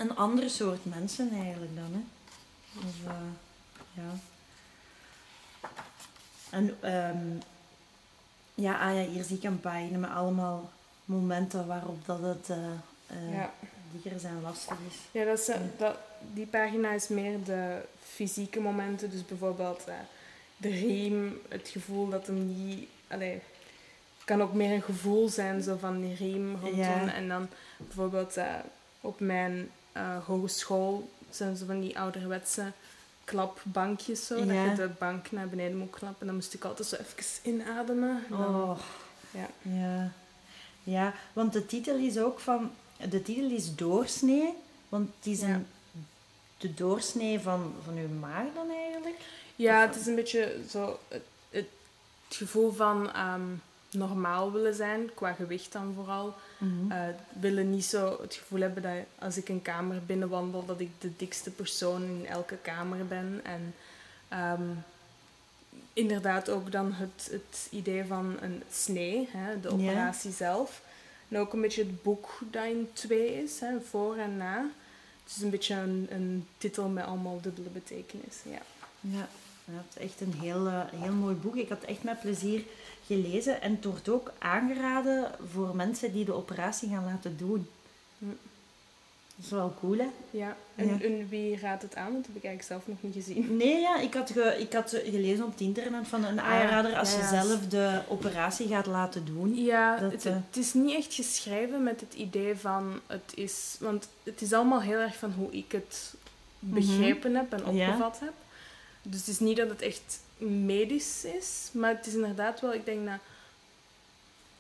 Speaker 1: een ander soort mensen eigenlijk dan, hè. Dus, eh, ja. En, ehm, ja, ah ja, hier zie ik een pagina met allemaal momenten waarop dat het eh,
Speaker 2: Ja.
Speaker 1: Dikker zijn lastig is.
Speaker 2: Ja, dat is, eh, dat, die pagina is meer de fysieke momenten. Dus bijvoorbeeld eh, de riem, het gevoel dat hem niet... Allee, het kan ook meer een gevoel zijn, zo van die riem rondom.
Speaker 1: Ja.
Speaker 2: En dan bijvoorbeeld eh, op mijn hogeschool zijn zo van die ouderwetse klapbankjes zo.
Speaker 1: Ja.
Speaker 2: Dat je de bank naar beneden moet klappen. En dan moest ik altijd zo even inademen. En dan-
Speaker 1: Oh,
Speaker 2: Ja.
Speaker 1: ja. Ja, want de titel is ook van... De titel is Doorsnee, want het is
Speaker 2: Ja.
Speaker 1: een, de doorsnee van, van uw maag dan eigenlijk.
Speaker 2: Ja, het is een beetje zo het, het gevoel van ehm, normaal willen zijn, qua gewicht dan vooral. Eh, willen niet zo het gevoel hebben dat als ik een kamer binnenwandel, dat ik de dikste persoon in elke kamer ben. En ehm, inderdaad ook dan het, het idee van een snee, hè, de operatie zelf. En ook een beetje het boek dat in twee is, hè, voor en na. Het is een beetje een, een titel met allemaal dubbele betekenissen. Ja.
Speaker 1: Ja, ja, het is echt een heel, eh, heel mooi boek. Ik had echt met plezier gelezen. En het wordt ook aangeraden voor mensen die de operatie gaan laten doen. Dat is wel cool, hè?
Speaker 2: Ja, en,
Speaker 1: Ja.
Speaker 2: en wie raadt het aan? Dat heb ik eigenlijk zelf nog niet gezien.
Speaker 1: Nee, ja, ik had, ge- ik had gelezen op het internet van een
Speaker 2: Ah,
Speaker 1: aanrader als je zelf de operatie gaat laten doen.
Speaker 2: Ja,
Speaker 1: Dat,
Speaker 2: het,
Speaker 1: eh,
Speaker 2: het is niet echt geschreven met het idee van het is... Want het is allemaal heel erg van hoe ik het begrepen heb en
Speaker 1: Mhm.
Speaker 2: Opgevat heb. Dus het is niet dat het echt medisch is, maar het is inderdaad wel, ik denk dat...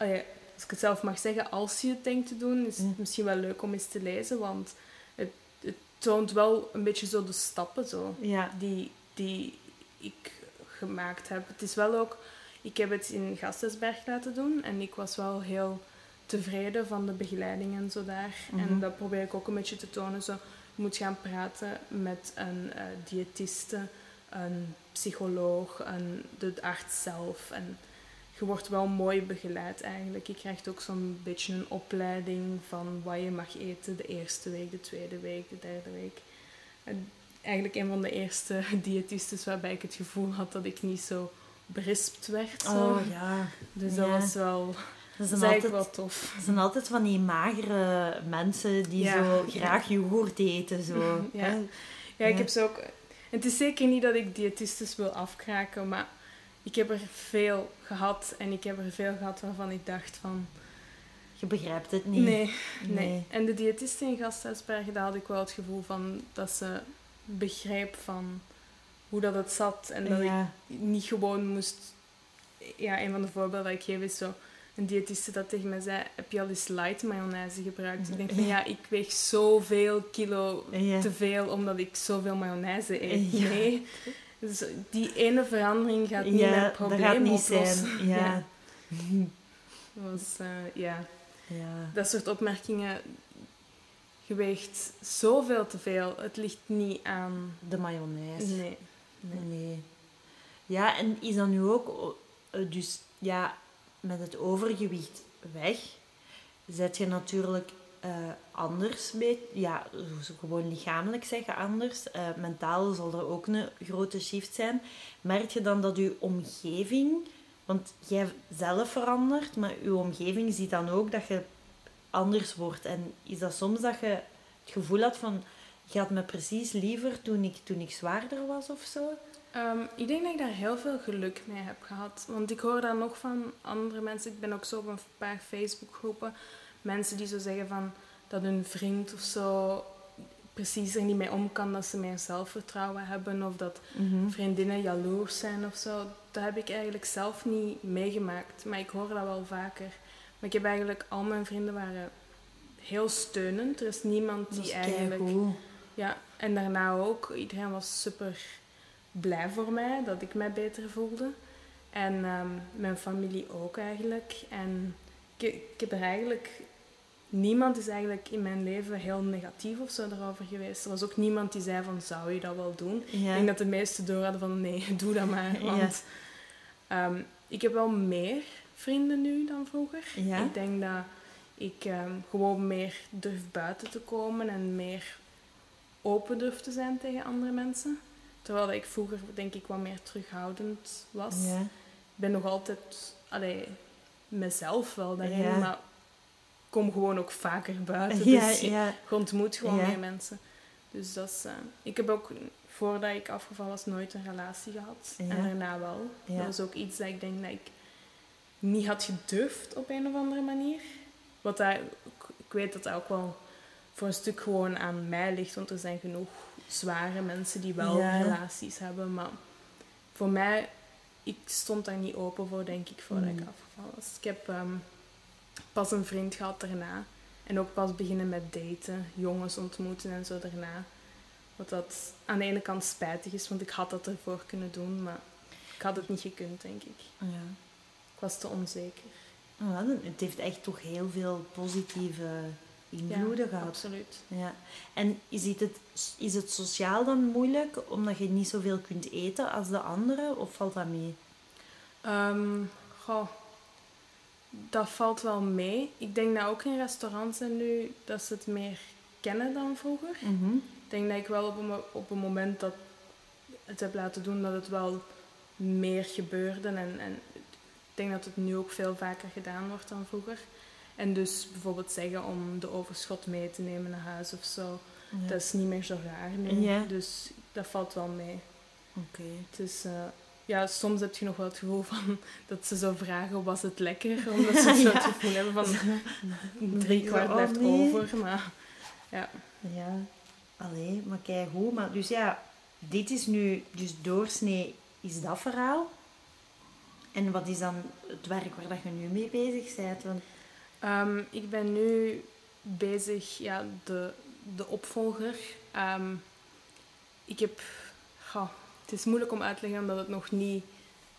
Speaker 2: oh ja, als ik het zelf mag zeggen, als je het denkt te doen, is het
Speaker 1: Ja.
Speaker 2: misschien wel leuk om eens te lezen, want het, het toont wel een beetje zo de stappen zo
Speaker 1: Ja,
Speaker 2: die, die ik gemaakt heb. Het is wel ook... Ik heb het in Gastesberg laten doen en ik was wel heel tevreden van de begeleiding en zo daar.
Speaker 1: Mhm.
Speaker 2: En dat probeer ik ook een beetje te tonen. Zo, je moet gaan praten met een eh diëtiste, een psycholoog, een, de arts zelf. En je wordt wel mooi begeleid eigenlijk. Je krijgt ook zo'n beetje een opleiding van wat je mag eten de eerste week, de tweede week, de derde week. En eigenlijk een van de eerste diëtistes waarbij ik het gevoel had dat ik niet zo berispt werd. Zo.
Speaker 1: oh ja.
Speaker 2: Dus dat
Speaker 1: Ja.
Speaker 2: was wel,
Speaker 1: Dat zijn, altijd,
Speaker 2: wel tof.
Speaker 1: dat zijn altijd van die magere mensen die
Speaker 2: Ja.
Speaker 1: zo graag yoghurt eten. Zo.
Speaker 2: Ja. Ja, ik heb ze ook... Het is zeker niet dat ik diëtistes wil afkraken, maar ik heb er veel gehad. En ik heb er veel gehad waarvan ik dacht van...
Speaker 1: Je begrijpt het niet.
Speaker 2: Nee, nee.
Speaker 1: Nee.
Speaker 2: En de diëtiste in Gasthuisbergen, daar had ik wel het gevoel van dat ze begreep van hoe dat het zat. En dat
Speaker 1: Ja.
Speaker 2: ik niet gewoon moest... Ja, een van de voorbeelden dat ik geef is zo... Een diëtiste dat tegen mij zei, heb je al eens light mayonaise gebruikt? Ik denk van, ja, ik weeg zoveel kilo
Speaker 1: Ja.
Speaker 2: te veel omdat ik zoveel mayonaise eet.
Speaker 1: Ja.
Speaker 2: Nee. Dus die ene verandering gaat niet
Speaker 1: Ja,
Speaker 2: mijn
Speaker 1: dat
Speaker 2: probleem
Speaker 1: gaat niet
Speaker 2: oplossen.
Speaker 1: zijn. Ja.
Speaker 2: Dat was, eh, ja.
Speaker 1: ja.
Speaker 2: Dat soort opmerkingen... Je weegt zoveel te veel. Het ligt niet aan...
Speaker 1: De mayonaise.
Speaker 2: Nee. nee.
Speaker 1: Nee. Ja, en is dan nu ook, eh, dus ja, met het overgewicht weg, zet je natuurlijk eh, anders mee. Ja, gewoon lichamelijk zeggen anders. Eh, mentaal zal er ook een grote shift zijn. Merk je dan dat je omgeving, want jij zelf verandert, maar je omgeving ziet dan ook dat je anders wordt. En is dat soms dat je het gevoel had van, je had me precies liever toen ik, toen ik zwaarder was of zo?
Speaker 2: Ehm, ik denk dat ik daar heel veel geluk mee heb gehad. Want ik hoor dan nog van andere mensen. Ik ben ook zo op een paar Facebookgroepen. Mensen die zo zeggen van dat hun vriend of zo precies er niet mee om kan. Dat ze meer zelfvertrouwen hebben. Of dat vriendinnen jaloers zijn of zo. Dat heb ik eigenlijk zelf niet meegemaakt. Maar ik hoor dat wel vaker. Maar ik heb eigenlijk... Al mijn vrienden waren heel steunend. Er is niemand die
Speaker 1: is
Speaker 2: eigenlijk... Ja, en daarna ook. Iedereen was super blij voor mij, dat ik mij beter voelde. En ehm, mijn familie ook eigenlijk. En ik, ik heb er eigenlijk... Niemand is eigenlijk in mijn leven heel negatief of zo erover geweest. Er was ook niemand die zei van, zou je dat wel doen? Ik
Speaker 1: Ja.
Speaker 2: denk dat de meesten door hadden van, nee, doe dat maar.
Speaker 1: Ja.
Speaker 2: Want ehm, ik heb wel meer vrienden nu dan vroeger.
Speaker 1: Ja?
Speaker 2: Ik denk dat ik ehm, gewoon meer durf buiten te komen en meer open durf te zijn tegen andere mensen. Terwijl dat ik vroeger denk ik wat meer terughoudend was.
Speaker 1: Ja.
Speaker 2: Ik ben nog altijd allee, mezelf wel daarin,
Speaker 1: Ja.
Speaker 2: maar kom gewoon ook vaker buiten.
Speaker 1: Ja,
Speaker 2: dus je-
Speaker 1: ja.
Speaker 2: ontmoet gewoon
Speaker 1: Ja.
Speaker 2: meer mensen. Dus dat is... eh, ik heb ook, voordat ik afgevallen was, nooit een relatie gehad. En daarna wel. Dat was ook iets dat ik denk dat ik niet had gedurfd op een of andere manier. Wat dat, ik weet dat dat ook wel voor een stuk gewoon aan mij ligt. Want er zijn genoeg zware mensen die wel relaties hebben. Maar voor mij, ik stond daar niet open voor, denk ik, voordat ik
Speaker 1: Mm.
Speaker 2: afgevallen was. Ik heb... ehm, pas een vriend gehad daarna. En ook pas beginnen met daten, jongens ontmoeten en zo daarna. Wat dat aan de ene kant spijtig is, want ik had dat ervoor kunnen doen, maar ik had het niet gekund, denk ik.
Speaker 1: Ja.
Speaker 2: Ik was te onzeker.
Speaker 1: Ja, het heeft echt toch heel veel positieve invloeden
Speaker 2: ja,
Speaker 1: gehad.
Speaker 2: absoluut.
Speaker 1: Ja. En is het, is het sociaal dan moeilijk omdat je niet zoveel kunt eten als de anderen, of valt dat mee?
Speaker 2: Goh, dat valt wel mee. Ik denk dat ook in restaurants zijn nu dat ze het meer kennen dan vroeger.
Speaker 1: Mhm.
Speaker 2: Ik denk dat ik wel op een, op een moment dat het heb laten doen dat het wel meer gebeurde. En, en ik denk dat het nu ook veel vaker gedaan wordt dan vroeger. En dus bijvoorbeeld zeggen om de overschot mee te nemen naar huis of zo.
Speaker 1: Ja.
Speaker 2: Dat is niet meer zo raar nu.
Speaker 1: Ja.
Speaker 2: Dus dat valt wel mee.
Speaker 1: Oké.
Speaker 2: Het is, eh, ja, soms heb je nog wel het gevoel van dat ze zo vragen, was het lekker? Omdat ze zo
Speaker 1: Ja.
Speaker 2: het gevoel hebben van drie kwart
Speaker 1: Oh, nee.
Speaker 2: over. Maar ja,
Speaker 1: Ja, allee, maar kijk hoe. Maar dus ja, dit is nu, dus doorsnee is dat verhaal. En wat is dan het werk waar dat je nu mee bezig bent? Want,
Speaker 2: Ehm, ik ben nu bezig, ja, de, de opvolger. Ehm, ik heb, goh, het is moeilijk om uit te leggen omdat het nog niet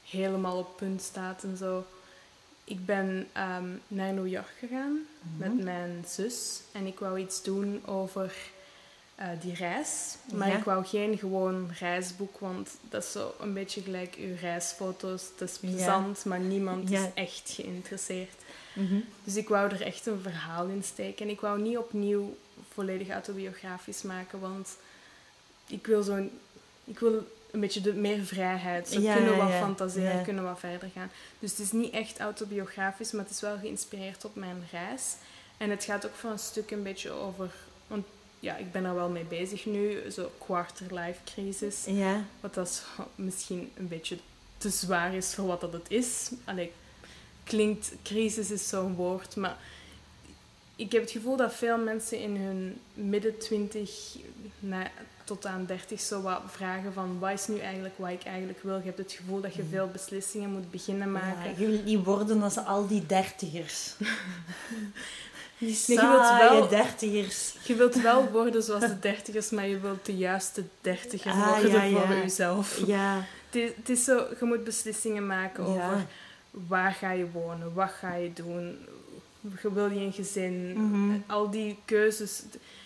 Speaker 2: helemaal op punt staat en zo. Ik ben ehm, naar New York gegaan met
Speaker 1: Mhm.
Speaker 2: mijn zus en ik wou iets doen over eh, die reis. Maar
Speaker 1: Ja.
Speaker 2: ik wou geen gewoon reisboek, want dat is zo een beetje gelijk uw reisfoto's. Het is
Speaker 1: Ja.
Speaker 2: plezant, maar niemand
Speaker 1: Ja.
Speaker 2: is echt geïnteresseerd.
Speaker 1: Mhm.
Speaker 2: Dus ik wou er echt een verhaal in steken. En ik wou niet opnieuw volledig autobiografisch maken, want ik wil zo'n... Ik wil een beetje de, meer vrijheid.
Speaker 1: Ja,
Speaker 2: kunnen wat
Speaker 1: ja.
Speaker 2: fantaseren,
Speaker 1: Ja.
Speaker 2: kunnen wat verder gaan. Dus het is niet echt autobiografisch, maar het is wel geïnspireerd op mijn reis. En het gaat ook voor een stuk een beetje over... Want ja, ik ben er wel mee bezig nu, zo quarter-life crisis.
Speaker 1: Ja,
Speaker 2: Wat dat misschien een beetje te zwaar is voor wat dat het is. Allee, klinkt, crisis is zo'n woord, maar ik heb het gevoel dat veel mensen in hun midden twintig tot aan dertig zo wat vragen van wat is nu eigenlijk wat ik eigenlijk wil. Je hebt het gevoel dat je veel beslissingen moet beginnen maken.
Speaker 1: ja, je wilt niet worden als al die dertigers. Die
Speaker 2: Nee, je wilt wel-
Speaker 1: dertigers.
Speaker 2: Je wilt wel worden zoals de dertigers, maar je wilt de juiste dertiger
Speaker 1: Ah,
Speaker 2: worden
Speaker 1: ja,
Speaker 2: voor
Speaker 1: ja.
Speaker 2: jezelf.
Speaker 1: Ja,
Speaker 2: Het is, het is zo, je moet beslissingen maken over waar ga je wonen, wat ga je doen, wil je een gezin,
Speaker 1: Mhm.
Speaker 2: al die keuzes.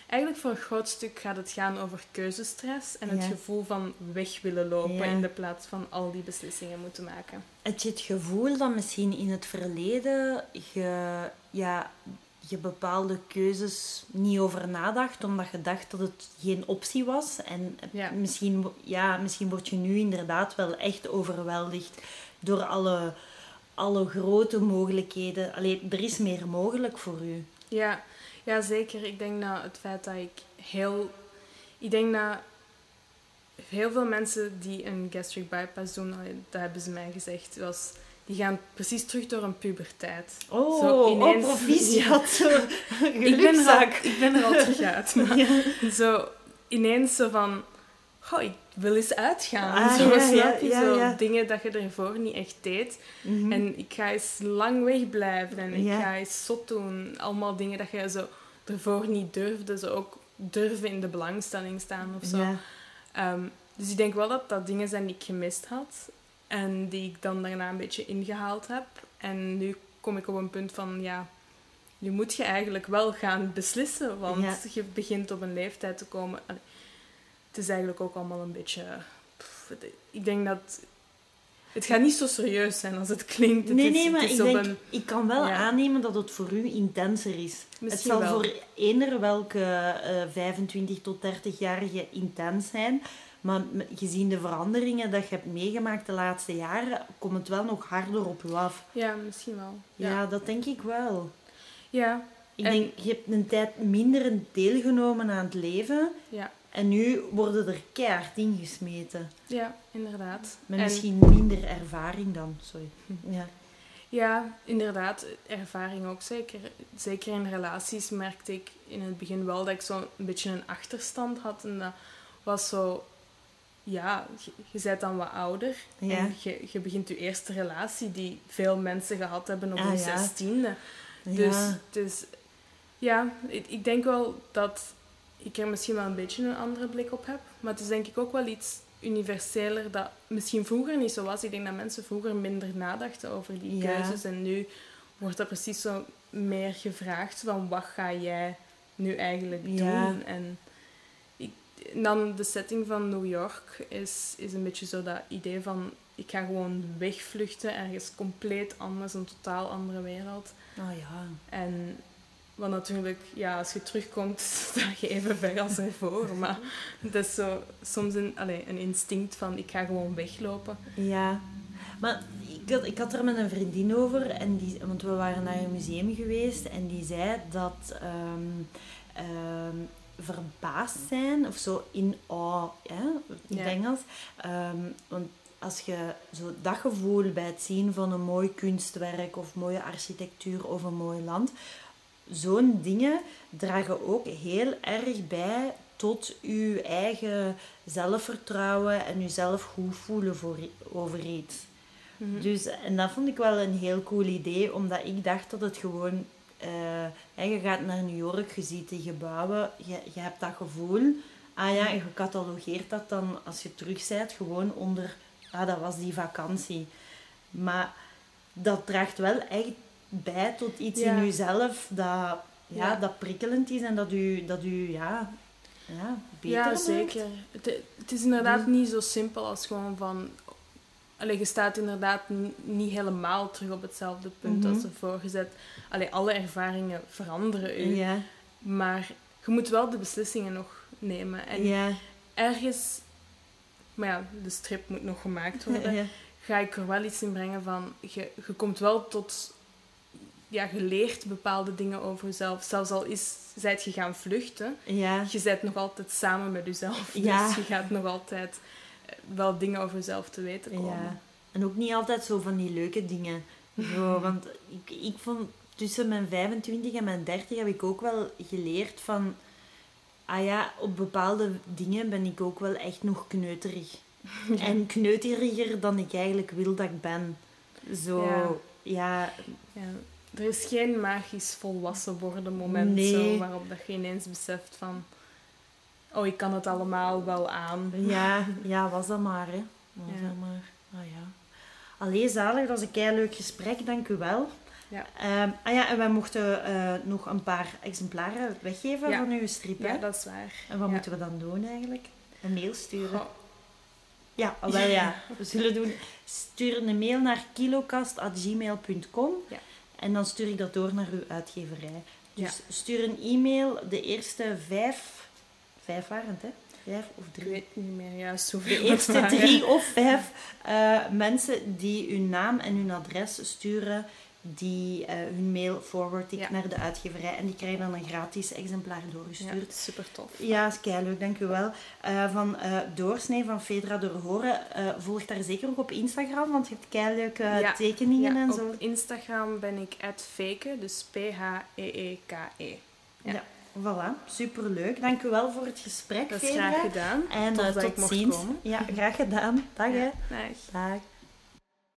Speaker 2: Eigenlijk voor een groot stuk gaat het gaan over keuzestress en het
Speaker 1: Ja.
Speaker 2: gevoel van weg willen lopen
Speaker 1: Ja.
Speaker 2: in de plaats van al die beslissingen moeten maken.
Speaker 1: Heb je het gevoel dat misschien in het verleden je, ja, je bepaalde keuzes niet over nadacht, omdat je dacht dat het geen optie was? En
Speaker 2: Ja.
Speaker 1: misschien, ja, misschien word je nu inderdaad wel echt overweldigd door alle, alle grote mogelijkheden. Allee, er is meer mogelijk voor u.
Speaker 2: Ja, ja, zeker. Ik denk dat het feit dat ik heel... Ik denk dat heel veel mensen die een gastric bypass doen, dat hebben ze mij gezegd, was... Die gaan precies terug door een puberteit.
Speaker 1: Oh,
Speaker 2: Zo ineens-
Speaker 1: oh proficiat.
Speaker 2: Ik ben, er al, ik ben er al terug uit. Maar
Speaker 1: Ja.
Speaker 2: zo ineens zo van... Ik wil eens uitgaan.
Speaker 1: Ah,
Speaker 2: zo,
Speaker 1: ja,
Speaker 2: snap je?
Speaker 1: ja,
Speaker 2: zo dingen dat je ervoor niet echt deed.
Speaker 1: Mhm.
Speaker 2: En ik ga eens lang wegblijven. En ik ga eens zot doen. Allemaal dingen dat je zo ervoor niet durfde. Zo ook durven in de belangstelling staan of zo. Ehm, dus ik denk wel dat dat dingen zijn die ik gemist had. En die ik dan daarna een beetje ingehaald heb. En nu kom ik op een punt van, ja... Nu moet je eigenlijk wel gaan beslissen. Want je begint op een leeftijd te komen... Het is eigenlijk ook allemaal een beetje... pff, het- ik denk dat... Het gaat niet zo serieus zijn als het klinkt. Het
Speaker 1: Nee,
Speaker 2: is,
Speaker 1: nee, maar
Speaker 2: het
Speaker 1: ik denk,
Speaker 2: een-
Speaker 1: ik kan wel
Speaker 2: Ja.
Speaker 1: aannemen dat het voor u intenser is. het
Speaker 2: Misschien
Speaker 1: zal
Speaker 2: wel.
Speaker 1: voor eender welke eh 25 tot 30-jarige intens zijn. Maar gezien de veranderingen dat je hebt meegemaakt de laatste jaren, komt het wel nog harder op u af.
Speaker 2: Ja, misschien wel.
Speaker 1: Ja,
Speaker 2: Ja.
Speaker 1: dat denk ik wel.
Speaker 2: Ja,
Speaker 1: Ik
Speaker 2: En-
Speaker 1: denk, je hebt een tijd minder deelgenomen aan het leven.
Speaker 2: ja,
Speaker 1: En nu worden er keihard ingesmeten.
Speaker 2: ja inderdaad.
Speaker 1: Met
Speaker 2: En-
Speaker 1: misschien minder ervaring dan. Sorry. Ja.
Speaker 2: Ja, inderdaad. Ervaring ook zeker. Zeker in relaties merkte ik in het begin wel dat ik zo een beetje een achterstand had. En dat was zo... Ja, je, je bent dan wat ouder.
Speaker 1: Ja.
Speaker 2: En je, je begint je eerste relatie die veel mensen gehad hebben op
Speaker 1: Ah,
Speaker 2: hun
Speaker 1: ja.
Speaker 2: zestiende. Dus,
Speaker 1: Ja.
Speaker 2: dus ja, ik, ik denk wel dat ik er misschien wel een beetje een andere blik op heb. Maar het is denk ik ook wel iets universeler dat misschien vroeger niet zo was. Ik denk dat mensen vroeger minder nadachten over die
Speaker 1: Ja.
Speaker 2: keuzes. En nu wordt dat precies zo meer gevraagd van wat ga jij nu eigenlijk doen?
Speaker 1: Ja.
Speaker 2: En ik, dan de setting van New York is, is een beetje zo dat idee van ik ga gewoon wegvluchten ergens compleet anders, een totaal andere wereld.
Speaker 1: Oh ja.
Speaker 2: En wat natuurlijk, ja, als je terugkomt, sta je even ver als ervoor. Maar dat is zo soms een, allee, een instinct van ik ga gewoon weglopen.
Speaker 1: Ja, maar ik had, ik had er met een vriendin over, en die, want we waren naar een museum geweest en die zei dat ehm, ehm, verbaasd zijn, of zo in awe, hè, in
Speaker 2: Ja.
Speaker 1: het Engels. Ehm, want als je zo dat gevoel bij het zien van een mooi kunstwerk of mooie architectuur of een mooi land, zo'n dingen dragen ook heel erg bij tot uw eigen zelfvertrouwen en uzelf goed voelen voor, over iets.
Speaker 2: Mhm.
Speaker 1: Dus, en dat vond ik wel een heel cool idee, omdat ik dacht dat het gewoon... eh, je gaat naar New York, je ziet die gebouwen, je, je hebt dat gevoel. Ah ja, en je catalogeert dat dan, als je terug bent, gewoon onder... Ah, dat was die vakantie. Maar dat draagt wel echt bij tot iets
Speaker 2: Ja.
Speaker 1: in jezelf dat, ja,
Speaker 2: Ja.
Speaker 1: dat prikkelend is en dat u, dat u ja, ja, beter
Speaker 2: ja, zeker. Het, het is inderdaad niet zo simpel als gewoon van... Allee, je staat inderdaad niet helemaal terug op hetzelfde punt
Speaker 1: Mhm.
Speaker 2: als ervoor gezet. Allee, alle ervaringen veranderen u.
Speaker 1: Ja,
Speaker 2: Maar je moet wel de beslissingen nog nemen. En ergens... Maar ja, de strip moet nog gemaakt worden. ga ik er wel iets in brengen van... Je, je komt wel tot... Ja, je leert bepaalde dingen over jezelf. Zelfs al is, zijt je gaan vluchten,
Speaker 1: ja.
Speaker 2: je bent nog altijd samen met jezelf.
Speaker 1: Ja.
Speaker 2: Dus je gaat nog altijd eh, wel dingen over jezelf te weten komen.
Speaker 1: Ja. En ook niet altijd zo van die leuke dingen. Zo, want ik, ik vond tussen mijn 25 en mijn 30 heb ik ook wel geleerd van... Ah ja, op bepaalde dingen ben ik ook wel echt nog kneuterig. En kneuteriger dan ik eigenlijk wil dat ik ben. Zo, ja,
Speaker 2: Ja. Er is geen magisch volwassen worden moment
Speaker 1: Nee.
Speaker 2: zo, waarop dat je ineens beseft van... Oh, ik kan het allemaal wel aan.
Speaker 1: ja, ja, was dat maar, hè. Was
Speaker 2: Ja.
Speaker 1: dat maar. Ah ja. Allee, zalig, dat was een leuk gesprek, dank u wel.
Speaker 2: Ja.
Speaker 1: Ehm, ah ja, en wij mochten eh, nog een paar exemplaren weggeven
Speaker 2: Ja.
Speaker 1: van uw strip, hè?
Speaker 2: Ja, dat is waar.
Speaker 1: En wat
Speaker 2: Ja.
Speaker 1: moeten we dan doen eigenlijk? Een mail sturen. Ja, wel ja. We zullen doen... Stuur een mail naar kilokast.gmail.com
Speaker 2: Ja.
Speaker 1: En dan stuur ik dat door naar uw uitgeverij. Dus
Speaker 2: Ja.
Speaker 1: stuur een e-mail. De eerste vijf... Vijf waren het, hè? Vijf of
Speaker 2: ik
Speaker 1: drie?
Speaker 2: weet niet meer juist
Speaker 1: De
Speaker 2: hoeveel het
Speaker 1: eerste drie of vijf eh, mensen die hun naam en hun adres sturen, die eh, hun mail forward ik
Speaker 2: Ja.
Speaker 1: naar de uitgeverij. En die krijgen dan een gratis exemplaar
Speaker 2: Ja,
Speaker 1: doorgestuurd.
Speaker 2: super tof.
Speaker 1: Ja, is leuk, dank u wel. Eh, van eh, Doorsnee van Fedra door Horen. eh volg daar zeker ook op Instagram, want je hebt keileuke
Speaker 2: Ja.
Speaker 1: tekeningen
Speaker 2: Ja,
Speaker 1: en
Speaker 2: op
Speaker 1: zo.
Speaker 2: Instagram ben ik @feke, dus P-H-E-E-K-E.
Speaker 1: Ja.
Speaker 2: Ja.
Speaker 1: Voilà, superleuk. Dank u wel voor het gesprek,
Speaker 2: Dat is
Speaker 1: Fedra.
Speaker 2: graag gedaan.
Speaker 1: En tot ziens.
Speaker 2: komen.
Speaker 1: Ja, graag gedaan. Dag, hè.
Speaker 2: Ja, dag.
Speaker 1: Dag.